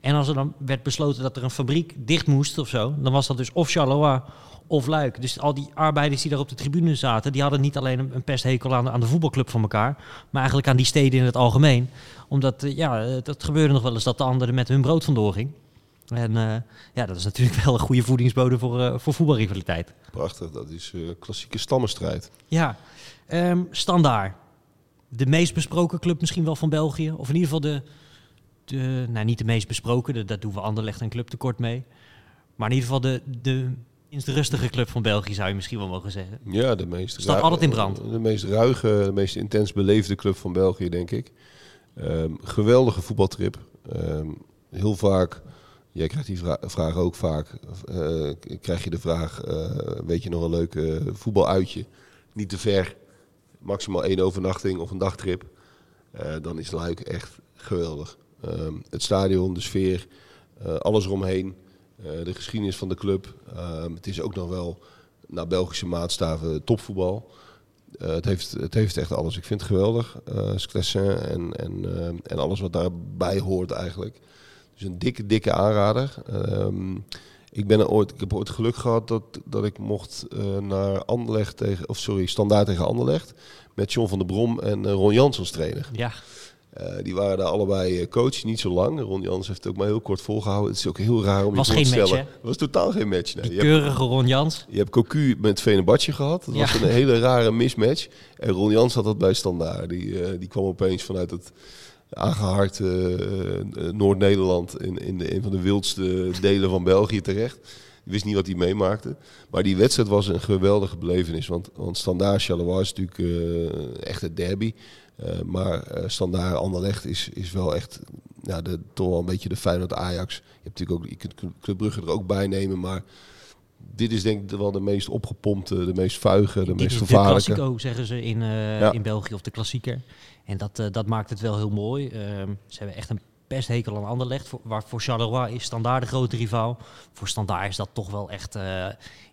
En als er dan werd besloten dat er een fabriek dicht moest of zo, dan was dat dus of Charleroi of Luik. Dus al die arbeiders die daar op de tribune zaten, die hadden niet alleen een, pesthekel aan de, aan de voetbalclub van elkaar, maar eigenlijk aan die steden in het algemeen. Omdat, eh, ja, eh, dat gebeurde nog wel eens dat de anderen met hun brood vandoor ging. En eh, ja, dat is natuurlijk wel een goede voedingsbodem voor, eh, voor voetbalrivaliteit. Prachtig, dat is klassieke stammenstrijd. Ja, ehm standaard. De meest besproken club misschien wel van België. Of in ieder geval de, de nou niet de meest besproken, dat, dat doen we Anderlecht en Club tekort mee. Maar in ieder geval de, de minst rustige club van België zou je misschien wel mogen zeggen. Ja, de meest... Staat altijd in brand. De meest ruige, de meest intens beleefde club van België, denk ik. Ehm, geweldige voetbaltrip. Ehm, heel vaak, jij krijgt die vra- vraag ook vaak, eh, krijg je de vraag, eh, weet je nog een leuk eh, voetbaluitje? Niet te ver, maximaal één overnachting of een dagtrip. Eh, dan is Luik echt geweldig. Ehm, het stadion, de sfeer, eh, alles eromheen. Eh, de geschiedenis van de club. Ehm, het is ook nog wel naar Belgische maatstaven topvoetbal. Eh, het, heeft, het heeft echt alles. Ik vind het geweldig. Sclessin en, en, en alles wat daarbij hoort eigenlijk. Dus een dikke, dikke aanrader. Ehm, ik, ben er ooit, ik heb ooit geluk gehad dat, dat ik mocht naar Anderlecht tegen, of sorry, Standaard tegen Anderlecht. Met John van der Brom en Ron Jans als trainer. Ja, die waren daar allebei eh, coach, niet zo lang. Ron Jans heeft het ook maar heel kort volgehouden. Het is ook heel raar om Was je voor te match, stellen. Het was totaal geen match. Nee. die keurige Ron Jans. je hebt Cocu met Venebadje gehad. Dat Ja. was een hele rare mismatch. En Ron Jans had dat bij Standaard. Die, eh, die kwam opeens vanuit het aangehard eh, eh, Noord-Nederland... In, in de, een van de wildste delen van België terecht. Die wist niet wat hij meemaakte. Maar die wedstrijd was een geweldige belevenis. Want, want Standaard Charleroi is natuurlijk eh, echt het derby. Eh, maar eh Standaard Anderlecht is, is wel echt ja, de, toch wel een beetje de Feyenoord Ajax. Je hebt natuurlijk ook, je kunt Club Brugge er ook bij nemen, maar dit is denk ik wel de meest opgepompte, de meest vuige, de Dit meest is de gevaarlijke. Classico, zeggen ze in, eh, Ja. in België, of de klassieker. En dat, dat maakt het wel heel mooi. Ehm, ze hebben echt een pesthekel aan Anderlecht. Voor, waar voor Charleroi is Standaard de grote rivaal. Voor Standaard is dat toch wel echt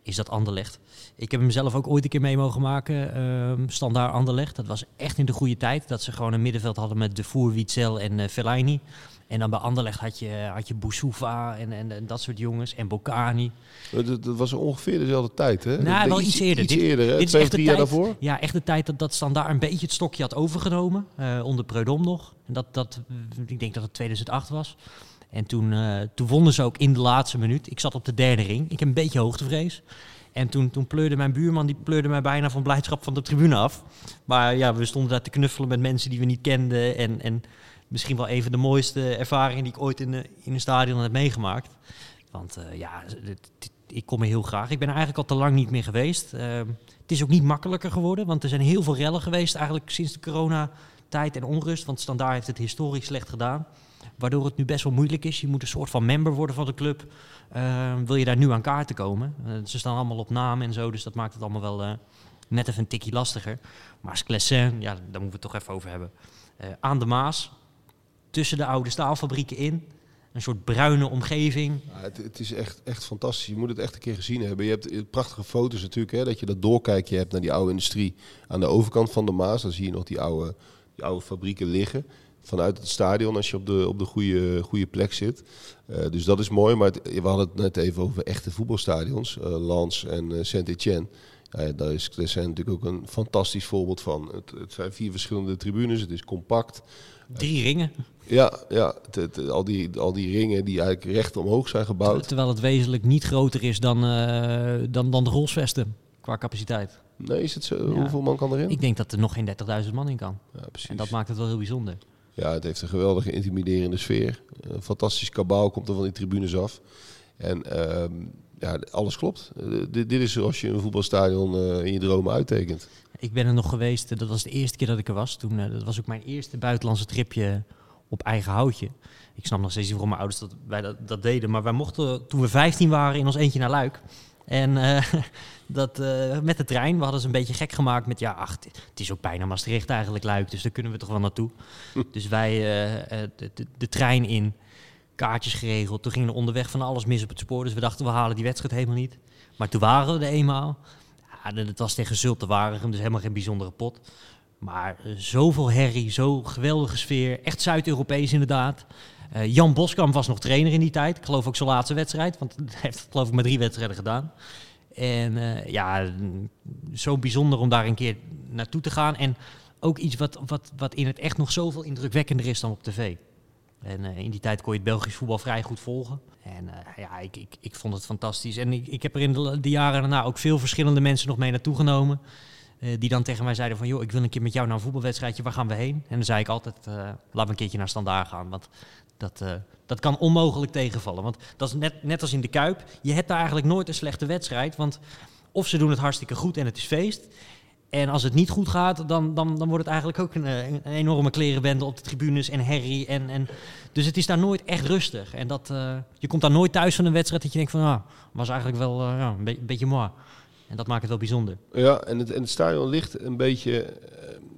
is dat Anderlecht. Ik heb hem zelf ook ooit een keer mee mogen maken. ehm Standaard Anderlecht. Dat was echt in de goede tijd. Dat ze gewoon een middenveld hadden met De Voer, Witzel en eh Fellaini. En dan bij Anderlecht had je, had je Boussoufa en, en, en dat soort jongens. En Bocani. Dat, dat was ongeveer dezelfde tijd, hè? Nou, wel iets eerder. Iets Dit- eerder, hè? dit is Twee of echt de drie jaar tijd- daarvoor. Ja, echt de tijd dat, dat Standaard een beetje het stokje had overgenomen. eh, onder Preudom nog. En dat, dat, ik denk dat het 2008 was. En toen, eh, toen wonnen ze ook in de laatste minuut. Ik zat op de derde ring. Ik heb een beetje hoogtevrees. En toen, toen pleurde mijn buurman, die pleurde mij bijna van blijdschap van de tribune af. Maar ja, we stonden daar te knuffelen met mensen die we niet kenden. En, en misschien wel een van de mooiste ervaringen die ik ooit in, de, in een stadion heb meegemaakt. Want eh, ja, ik kom er heel graag. Ik ben eigenlijk al te lang niet meer geweest. Ehm, het is ook niet makkelijker geworden, want er zijn heel veel rellen geweest eigenlijk sinds de coronatijd en onrust. Want Standaard heeft het historisch slecht gedaan. Waardoor het nu best wel moeilijk is. Je moet een soort van member worden van de club. Ehm, wil je daar nu aan kaarten komen? Eh, ze staan allemaal op naam en zo, dus dat maakt het allemaal wel eh, net even een tikje lastiger. Maar Sclessin, ja, daar moeten we het toch even over hebben. Eh, aan de Maas, tussen de oude staalfabrieken in. Een soort bruine omgeving. Ja, het, het is echt, echt fantastisch. Je moet het echt een keer gezien hebben. Je hebt prachtige foto's natuurlijk, hè, dat je dat doorkijkje hebt naar die oude industrie aan de overkant van de Maas. Dan zie je nog die oude, die oude fabrieken liggen. Vanuit het stadion als je op de, op de goede, goede plek zit. Uh, dus dat is mooi. Maar het, we hadden het net even over echte voetbalstadions. Uh, Lens en uh, Saint-Etienne. Ja, daar, is, daar zijn natuurlijk ook een fantastisch voorbeeld van. Het, het zijn vier verschillende tribunes. Het is compact. Drie ringen. Ja, ja al, die, al die ringen die eigenlijk recht omhoog zijn gebouwd. Terwijl het wezenlijk niet groter is dan, dan, dan de rolsvesten qua capaciteit. Nee, is het zo? Ja. Hoeveel man kan erin? Ik denk dat er nog geen 30.000 man in kan. Ja, precies. En dat maakt het wel heel bijzonder. Ja, het heeft een geweldige intimiderende sfeer. Een fantastisch kabaal komt er van die tribunes af. En uh, ja, alles klopt. Uh, dit, dit, is zoals je een voetbalstadion uh, in je dromen uittekent. Ik ben er nog geweest, dat was de eerste keer dat ik er was. Toen, dat was ook mijn eerste buitenlandse tripje op eigen houtje. Ik snap nog steeds niet waarom mijn ouders dat, wij dat, dat deden. Maar wij mochten toen we 15 waren in ons eentje naar Luik. En uh, dat, uh, met de trein, we hadden ze een beetje gek gemaakt met... ja, ach, het is ook bijna Maastricht eigenlijk Luik, dus daar kunnen we toch wel naartoe. Dus wij uh, de, de, de, trein in, kaartjes geregeld. Toen ging er onderweg van alles mis op het spoor. Dus we dachten, we halen die wedstrijd helemaal niet. Maar toen waren we er eenmaal. Ja, het was tegen Zulte Waregem, dus helemaal geen bijzondere pot. Maar zoveel herrie, zo geweldige sfeer. Echt Zuid-Europees inderdaad. Uh, Jan Boskamp was nog trainer in die tijd. Ik geloof ook zijn laatste wedstrijd, want hij heeft geloof ik maar drie wedstrijden gedaan. En uh, ja, zo bijzonder om daar een keer naartoe te gaan. En ook iets wat, wat, wat in het echt nog zoveel indrukwekkender is dan op tv. En uh, in die tijd kon je het Belgisch voetbal vrij goed volgen. En ja, ik, ik, ik vond het fantastisch. En ik, ik heb er in de, jaren daarna ook veel verschillende mensen nog mee naartoe genomen. die dan tegen mij zeiden van, joh, ik wil een keer met jou naar een voetbalwedstrijdje, waar gaan we heen? En dan zei ik altijd, laten we een keertje naar Standaard gaan, want dat, uh, dat kan onmogelijk tegenvallen. Want dat is net, net als in de Kuip. Je hebt daar eigenlijk nooit een slechte wedstrijd. Want of ze doen het hartstikke goed en het is feest. En als het niet goed gaat, dan, dan, dan wordt het eigenlijk ook een, een enorme klerenbende op de tribunes en herrie. En, en, dus het is daar nooit echt rustig. En dat, uh, je komt daar nooit thuis van een wedstrijd dat je denkt van, ah, was eigenlijk wel ja, een, beetje mooi. En dat maakt het wel bijzonder. Ja, en het, en het stadion ligt een beetje,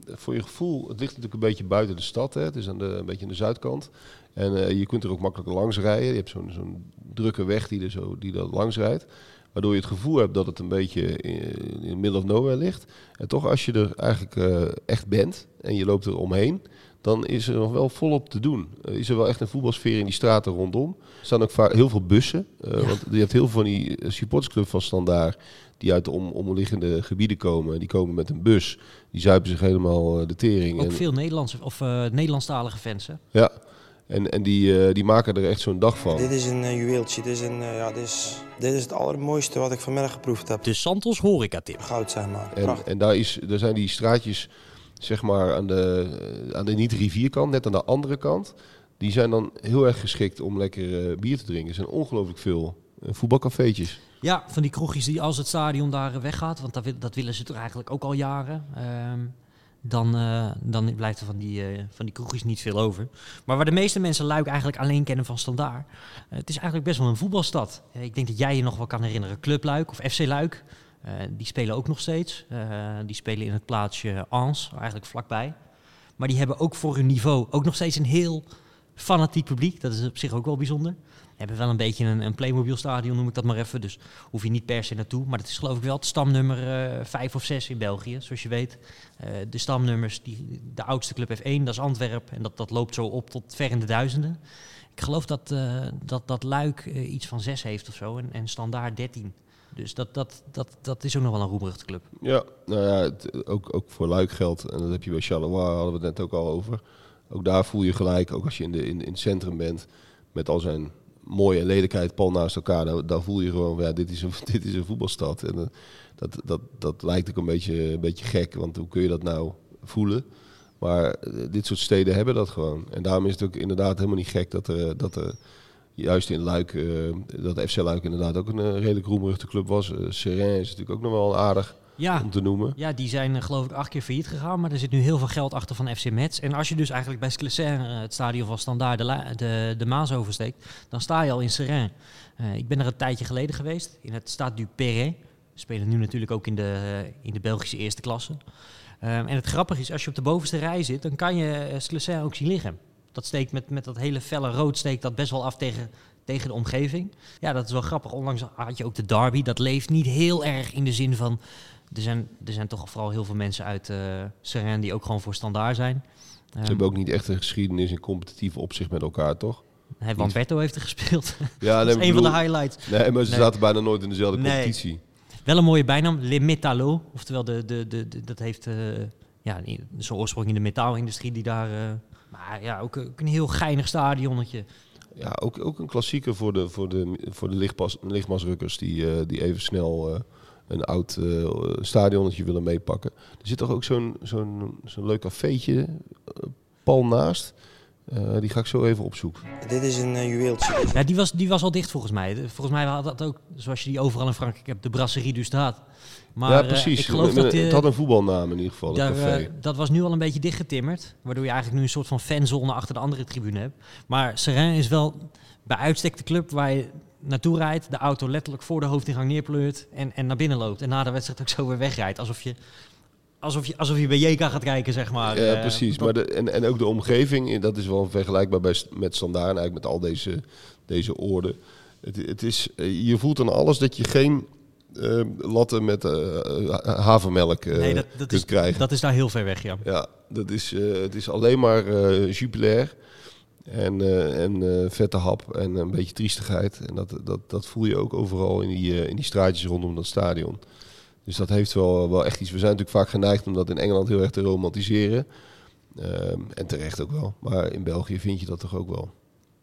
voor je gevoel, het ligt natuurlijk een beetje buiten de stad. Hè. Het is aan de, een beetje aan de zuidkant. En uh, je kunt er ook makkelijk langs rijden. Je hebt zo'n zo'n drukke weg die er, zo, die er langs rijdt. Waardoor je het gevoel hebt dat het een beetje in, in middle of nowhere ligt. En toch als je er eigenlijk uh, echt bent en je loopt er omheen, dan is er nog wel volop te doen. Uh, is er wel echt een voetbalsfeer in die straten rondom. Er staan ook vaak heel veel bussen. Uh, ja. Want je hebt heel veel van die supportersclub van Standaard die uit de om, omliggende gebieden komen. Die komen met een bus. Die zuipen zich helemaal de tering. Ook en, veel Nederlandse of Nederlandstalige fans hè? Ja. En, en die, uh, die maken er echt zo'n dag van. Dit is een uh, juweeltje. Dit is, een, uh, ja, dit, is, dit is het allermooiste wat ik vanmiddag geproefd heb. De Santos horeca tip. Goud zeg maar. En, en daar, is, daar zijn die straatjes zeg maar aan de, aan de niet-rivierkant, net aan de andere kant. Die zijn dan heel erg geschikt om lekker bier te drinken. Er zijn ongelooflijk veel voetbalcafeetjes. Ja, van die kroegjes die als het stadion daar weggaat. Want dat, dat willen ze toch eigenlijk ook al jaren. Um, dan, uh, dan blijft er van die, uh, van die kroegjes niet veel over. Maar waar de meeste mensen Luik eigenlijk alleen kennen van Standaard... Uh, het is eigenlijk best wel een voetbalstad. ik denk dat jij je nog wel kan herinneren. Club Luik of FC Luik, die spelen ook nog steeds. die spelen in het plaatsje Ans, eigenlijk vlakbij. Maar die hebben ook voor hun niveau ook nog steeds een heel fanatiek publiek. Dat is op zich ook wel bijzonder hebben wel een beetje een, een Playmobil-stadion, noem ik dat maar even. Dus hoef je niet per se naartoe. Maar het is geloof ik wel het stamnummer uh, 5 of 6 in België, zoals je weet. Uh, de stamnummers, die, de oudste club F1, dat is Antwerpen. En dat, dat loopt zo op tot ver in de duizenden. Ik geloof dat, uh, dat, dat Luik iets van 6 heeft of zo en, en Standaard 13. Dus dat, dat, dat, dat is ook nog wel een roemruchte club. Ja, nou ja, ook, ook voor Luik geldt. En dat heb je bij Charleroi, hadden we het net ook al over. Ook daar voel je gelijk, ook als je in, de, in, in het centrum bent, met al zijn mooie lelijkheid pal naast elkaar, daar, voel je gewoon, ja, dit is een, dit is een voetbalstad. En uh, dat, dat, dat lijkt ook een beetje, een beetje gek, want hoe kun je dat nou voelen? Maar uh, dit soort steden hebben dat gewoon. En daarom is het ook inderdaad helemaal niet gek dat er, dat er juist in Luik, uh, dat FC Luik inderdaad ook een redelijk roemruchte club was. Seraing is natuurlijk ook nog wel aardig ja, om te noemen. Ja, die zijn uh, geloof ik acht keer failliet gegaan, maar er zit nu heel veel geld achter van FC Metz. En als je dus eigenlijk bij Sclessin, uh, het stadion van Standaard, de, de, de, Maas oversteekt, dan sta je al in Seraing. Uh, ik ben er een tijdje geleden geweest, in het Stade du Perret. We spelen nu natuurlijk ook in de, in de Belgische eerste klasse. Um, en het grappige is, als je op de bovenste rij zit, dan kan je Sclessin ook zien liggen. Dat steekt met, met dat hele felle rood steekt dat best wel af tegen, tegen de omgeving. Ja, dat is wel grappig. Onlangs had je ook de derby. Dat leeft niet heel erg in de zin van er zijn, er zijn toch vooral heel veel mensen uit uh, Seren die ook gewoon voor standaard zijn. Ze hebben ook niet echt een geschiedenis in competitief opzicht met elkaar, toch? Lamberto heeft er gespeeld. Ja, dat is nee, een van de highlights. Nee, maar ze Nee. zaten bijna nooit in dezelfde competitie. Wel een mooie bijnaam, Le Metallo. Oftewel, de, de, de, de- dat heeft eh, ja, zijn oorsprong in de metaalindustrie die daar... eh, maar ja, ook, ook een heel geinig stadionnetje. Ja, ook, ook een klassieker voor de, voor de, voor de lichtpas, lichtmasrukkers die, die even snel een oud eh, stadionnetje willen meepakken. Er zit toch ook zo'n zo'n zo'n leuk cafeetje eh, pal naast. Eh, die ga ik zo even opzoeken. Dit is een juweeltje. Ja, die was, die was al dicht volgens mij. Volgens mij had dat ook, zoals je die overal in Frankrijk hebt, de Brasserie du Stade. Maar ja, eh, precies. ik geloof Met- dat... het had een voetbalnaam in ieder geval, Daar, café. dat was nu al een beetje dichtgetimmerd. Waardoor je eigenlijk nu een soort van fanzone achter de andere tribune hebt. Maar Serrain is wel bij uitstek de club waar je naartoe rijdt. De auto letterlijk voor de hoofdingang neerpleurt. En, en naar binnen loopt. En na de wedstrijd ook zo weer wegrijdt. Alsof je, alsof je, alsof je bij JK gaat kijken, zeg maar. ja, Eh, precies. Maar de, en, en ook de omgeving, eh, dat is wel vergelijkbaar bij, met Standaard en eigenlijk met al deze, deze oorden. Het, het is, eh, je voelt aan alles dat je geen latten met eh, havermelk nee, dat, dat, kunt is, krijgen. dat is daar heel ver weg, ja. Ja, dat is, het is alleen maar jubilair en, eh, en eh, vette hap en een beetje triestigheid. En dat, dat, dat voel je ook overal in die, eh, in die straatjes rondom dat stadion. Dus dat heeft wel, wel echt iets. We zijn natuurlijk vaak geneigd om dat in Engeland heel erg te romantiseren. Ehm, en terecht ook wel. Maar in België vind je dat toch ook wel.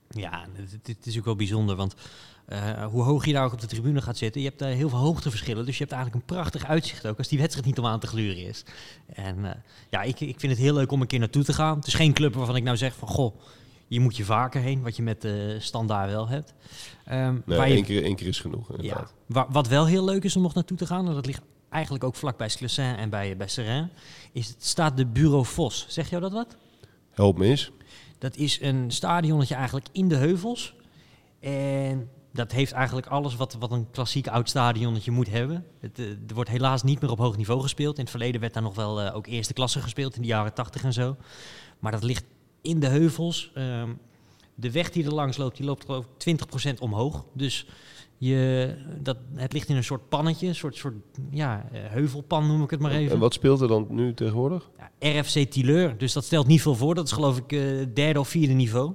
Ja, dit is natuurlijk wel bijzonder, want hoe hoog je daar ook op de tribune gaat zitten, je hebt daar heel veel hoogteverschillen. Dus je hebt eigenlijk een prachtig uitzicht ook als die wedstrijd niet om aan te gluren is. En ja, ik, ik vind het heel leuk om een keer naartoe te gaan. Het is geen club waarvan ik nou zeg van, goh, je moet je vaker heen, wat je met de standaard wel hebt. Ehm, Nee, waar je- één, keer, één keer is genoeg. ja, Inderdaad. wa- wat wel heel leuk is om nog naartoe te gaan, en dat ligt eigenlijk ook vlak bij Sclessin en bij, bij is het staat de Bureau Vos. Zeg jou dat wat? Help me eens. Dat is een stadionnetje eigenlijk in de heuvels. En dat heeft eigenlijk alles wat, wat een klassiek oud stadionnetje moet hebben. Het, eh, er wordt helaas niet meer op hoog niveau gespeeld. In het verleden werd daar nog wel eh, ook eerste klasse gespeeld in de jaren 80 en zo. Maar dat ligt in de heuvels. Ehm, de weg die er langs loopt, die loopt geloof ik 20% omhoog. Dus je, dat, het ligt in een soort pannetje, een soort, soort ja, eh, heuvelpan noem ik het maar even. En wat speelt er dan nu tegenwoordig? Ja, RFC Tileur, dus dat stelt niet veel voor. Dat is geloof ik eh, derde of vierde niveau.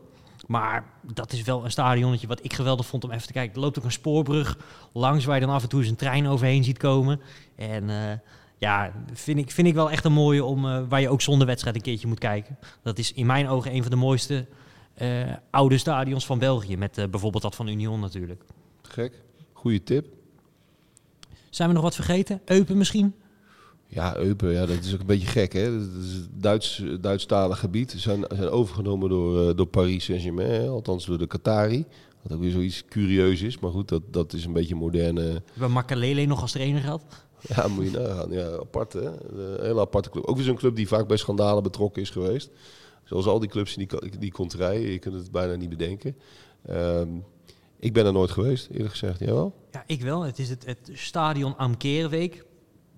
Maar dat is wel een stadionnetje wat ik geweldig vond om even te kijken. Er loopt ook een spoorbrug langs waar je dan af en toe eens een trein overheen ziet komen. En eh, ja, vind ik, vind ik wel echt een mooie om, eh, waar je ook zonder wedstrijd een keertje moet kijken. Dat is in mijn ogen een van de mooiste eh, oude stadions van België. Met eh, bijvoorbeeld dat van Union natuurlijk. Gek. Goeie tip. Zijn we nog wat vergeten? Eupen misschien? Ja, Eupen, ja, dat is ook een beetje gek, hè? Dat is Duits, Duitsstalig gebied. Ze zijn, zijn overgenomen door, door Paris Saint-Germain, althans door de Qatari. Wat ook weer zoiets curieus is, maar goed, dat, dat is een beetje moderne... We hebben Makalele nog als trainer gehad. Ja, moet je nagaan. Ja, apart, hè? Een hele aparte club. Ook weer zo'n club die vaak bij schandalen betrokken is geweest. Zoals al die clubs in die, die konterij. Je kunt het bijna niet bedenken. Ehm, ik ben er nooit geweest, eerlijk gezegd. Jij wel? Ja, ik wel. Het is het, stadion Amkeerweek.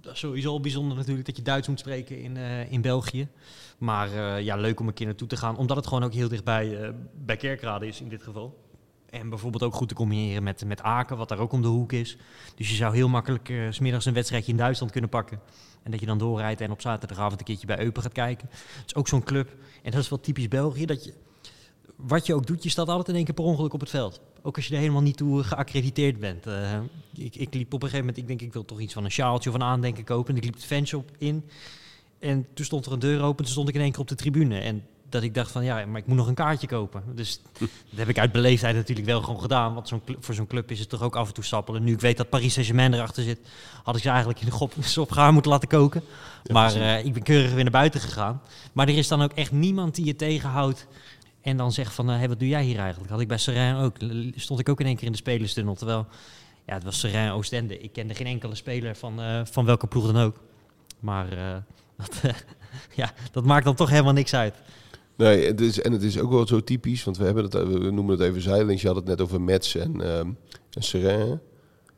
Dat is sowieso bijzonder natuurlijk dat je Duits moet spreken in, eh, in België. Maar eh, ja, leuk om een keer naartoe te gaan. Omdat het gewoon ook heel dichtbij eh bij Kerkrade is in dit geval. En bijvoorbeeld ook goed te combineren met, met Aken, wat daar ook om de hoek is. Dus je zou heel makkelijk eh, 's smiddags een wedstrijdje in Duitsland kunnen pakken. En dat je dan doorrijdt en op zaterdagavond een keertje bij Eupen gaat kijken. Het is ook zo'n club. En dat is wel typisch België. Dat je, wat je ook doet, je staat altijd in één keer per ongeluk op het veld. Ook als je er helemaal niet toe geaccrediteerd bent. Eh, ik, ik liep op een gegeven moment, ik denk ik wil toch iets van een sjaaltje of een aandenken kopen. En ik liep het fanshop in. En toen stond er een deur open, toen stond ik in één keer op de tribune. En dat ik dacht van ja, maar ik moet nog een kaartje kopen. Dus dat heb ik uit beleefdheid natuurlijk wel gewoon gedaan. Want zo'n voor zo'n club is het toch ook af en toe sappelen. Nu ik weet dat Paris Saint-Germain erachter zit, had ik ze eigenlijk in de gop op gaar moeten laten koken. Ja, maar eh, ik ben keurig weer naar buiten gegaan. Maar er is dan ook echt niemand die je tegenhoudt. En dan zegt van, hé, hey, wat doe jij hier eigenlijk? Had ik bij Serrain ook. Stond ik ook in één keer in de spelerstunnel. Terwijl, ja, het was Serrain Oostende. Ik kende geen enkele speler van, eh, van welke ploeg dan ook. Maar eh, dat, eh, ja, dat maakt dan toch helemaal niks uit. Nee, het is, en het is ook wel zo typisch, want we, hebben het, we noemen het even zijdelings. Je had het net over Metz en, ehm en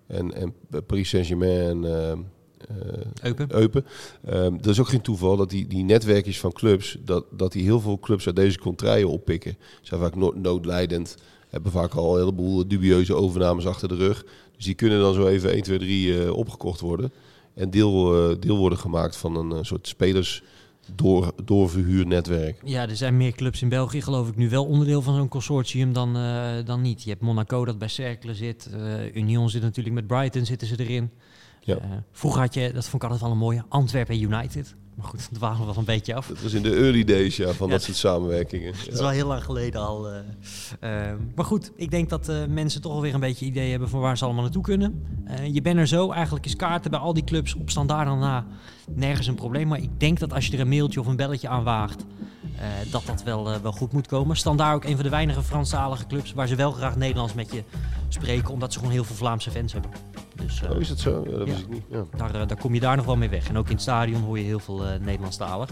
en, en Paris Saint-Germain en ehm, eh, Eupen. Eupen. Ehm, dat is ook geen toeval dat die, die netwerkjes van clubs, dat, dat die heel veel clubs uit deze contraien oppikken. Ze zijn vaak no- noodlijdend, hebben vaak al een heleboel dubieuze overnames achter de rug. Dus die kunnen dan zo even 1, 2, 3 eh, opgekocht worden. En deel, eh, deel worden gemaakt van een eh, soort spelers door, doorverhuurnetwerk. Ja, er zijn meer clubs in België, geloof ik, nu wel onderdeel van zo'n consortium dan, eh, dan niet. Je hebt Monaco dat bij Cercle zit. eh, Union zit natuurlijk met Brighton, zitten ze erin. Ja. Eh, vroeger had je, dat vond ik altijd wel een mooie, Antwerpen United. Maar goed, dat dwalen we wel een beetje af. Dat was in de early days ja, van Ja. dat soort samenwerkingen. Dat is wel heel lang geleden al. eh. Eh, maar goed, ik denk dat mensen toch alweer een beetje idee hebben van waar ze allemaal naartoe kunnen. Je bent er zo. Eigenlijk is kaarten bij al die clubs op standaard dan na nergens een probleem. Maar ik denk dat als je er een mailtje of een belletje aan waagt, eh, dat dat wel, eh, wel goed moet komen. Standaard ook een van de weinige Franstalige clubs waar ze wel graag Nederlands met je spreken, omdat ze gewoon heel veel Vlaamse fans hebben. Dus eh, Oh, is dat zo? Ja, dat Ja. ik niet. Ja. daar, daar kom je daar nog wel mee weg. En ook in het stadion hoor je heel veel Nederlandstalig.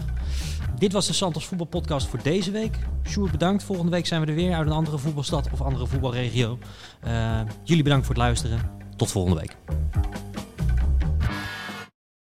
Dit was de Santos Voetbalpodcast voor deze week. Sjoerd, bedankt. Volgende week zijn we er weer uit een andere voetbalstad of andere voetbalregio. Jullie bedankt voor het luisteren. Tot volgende week.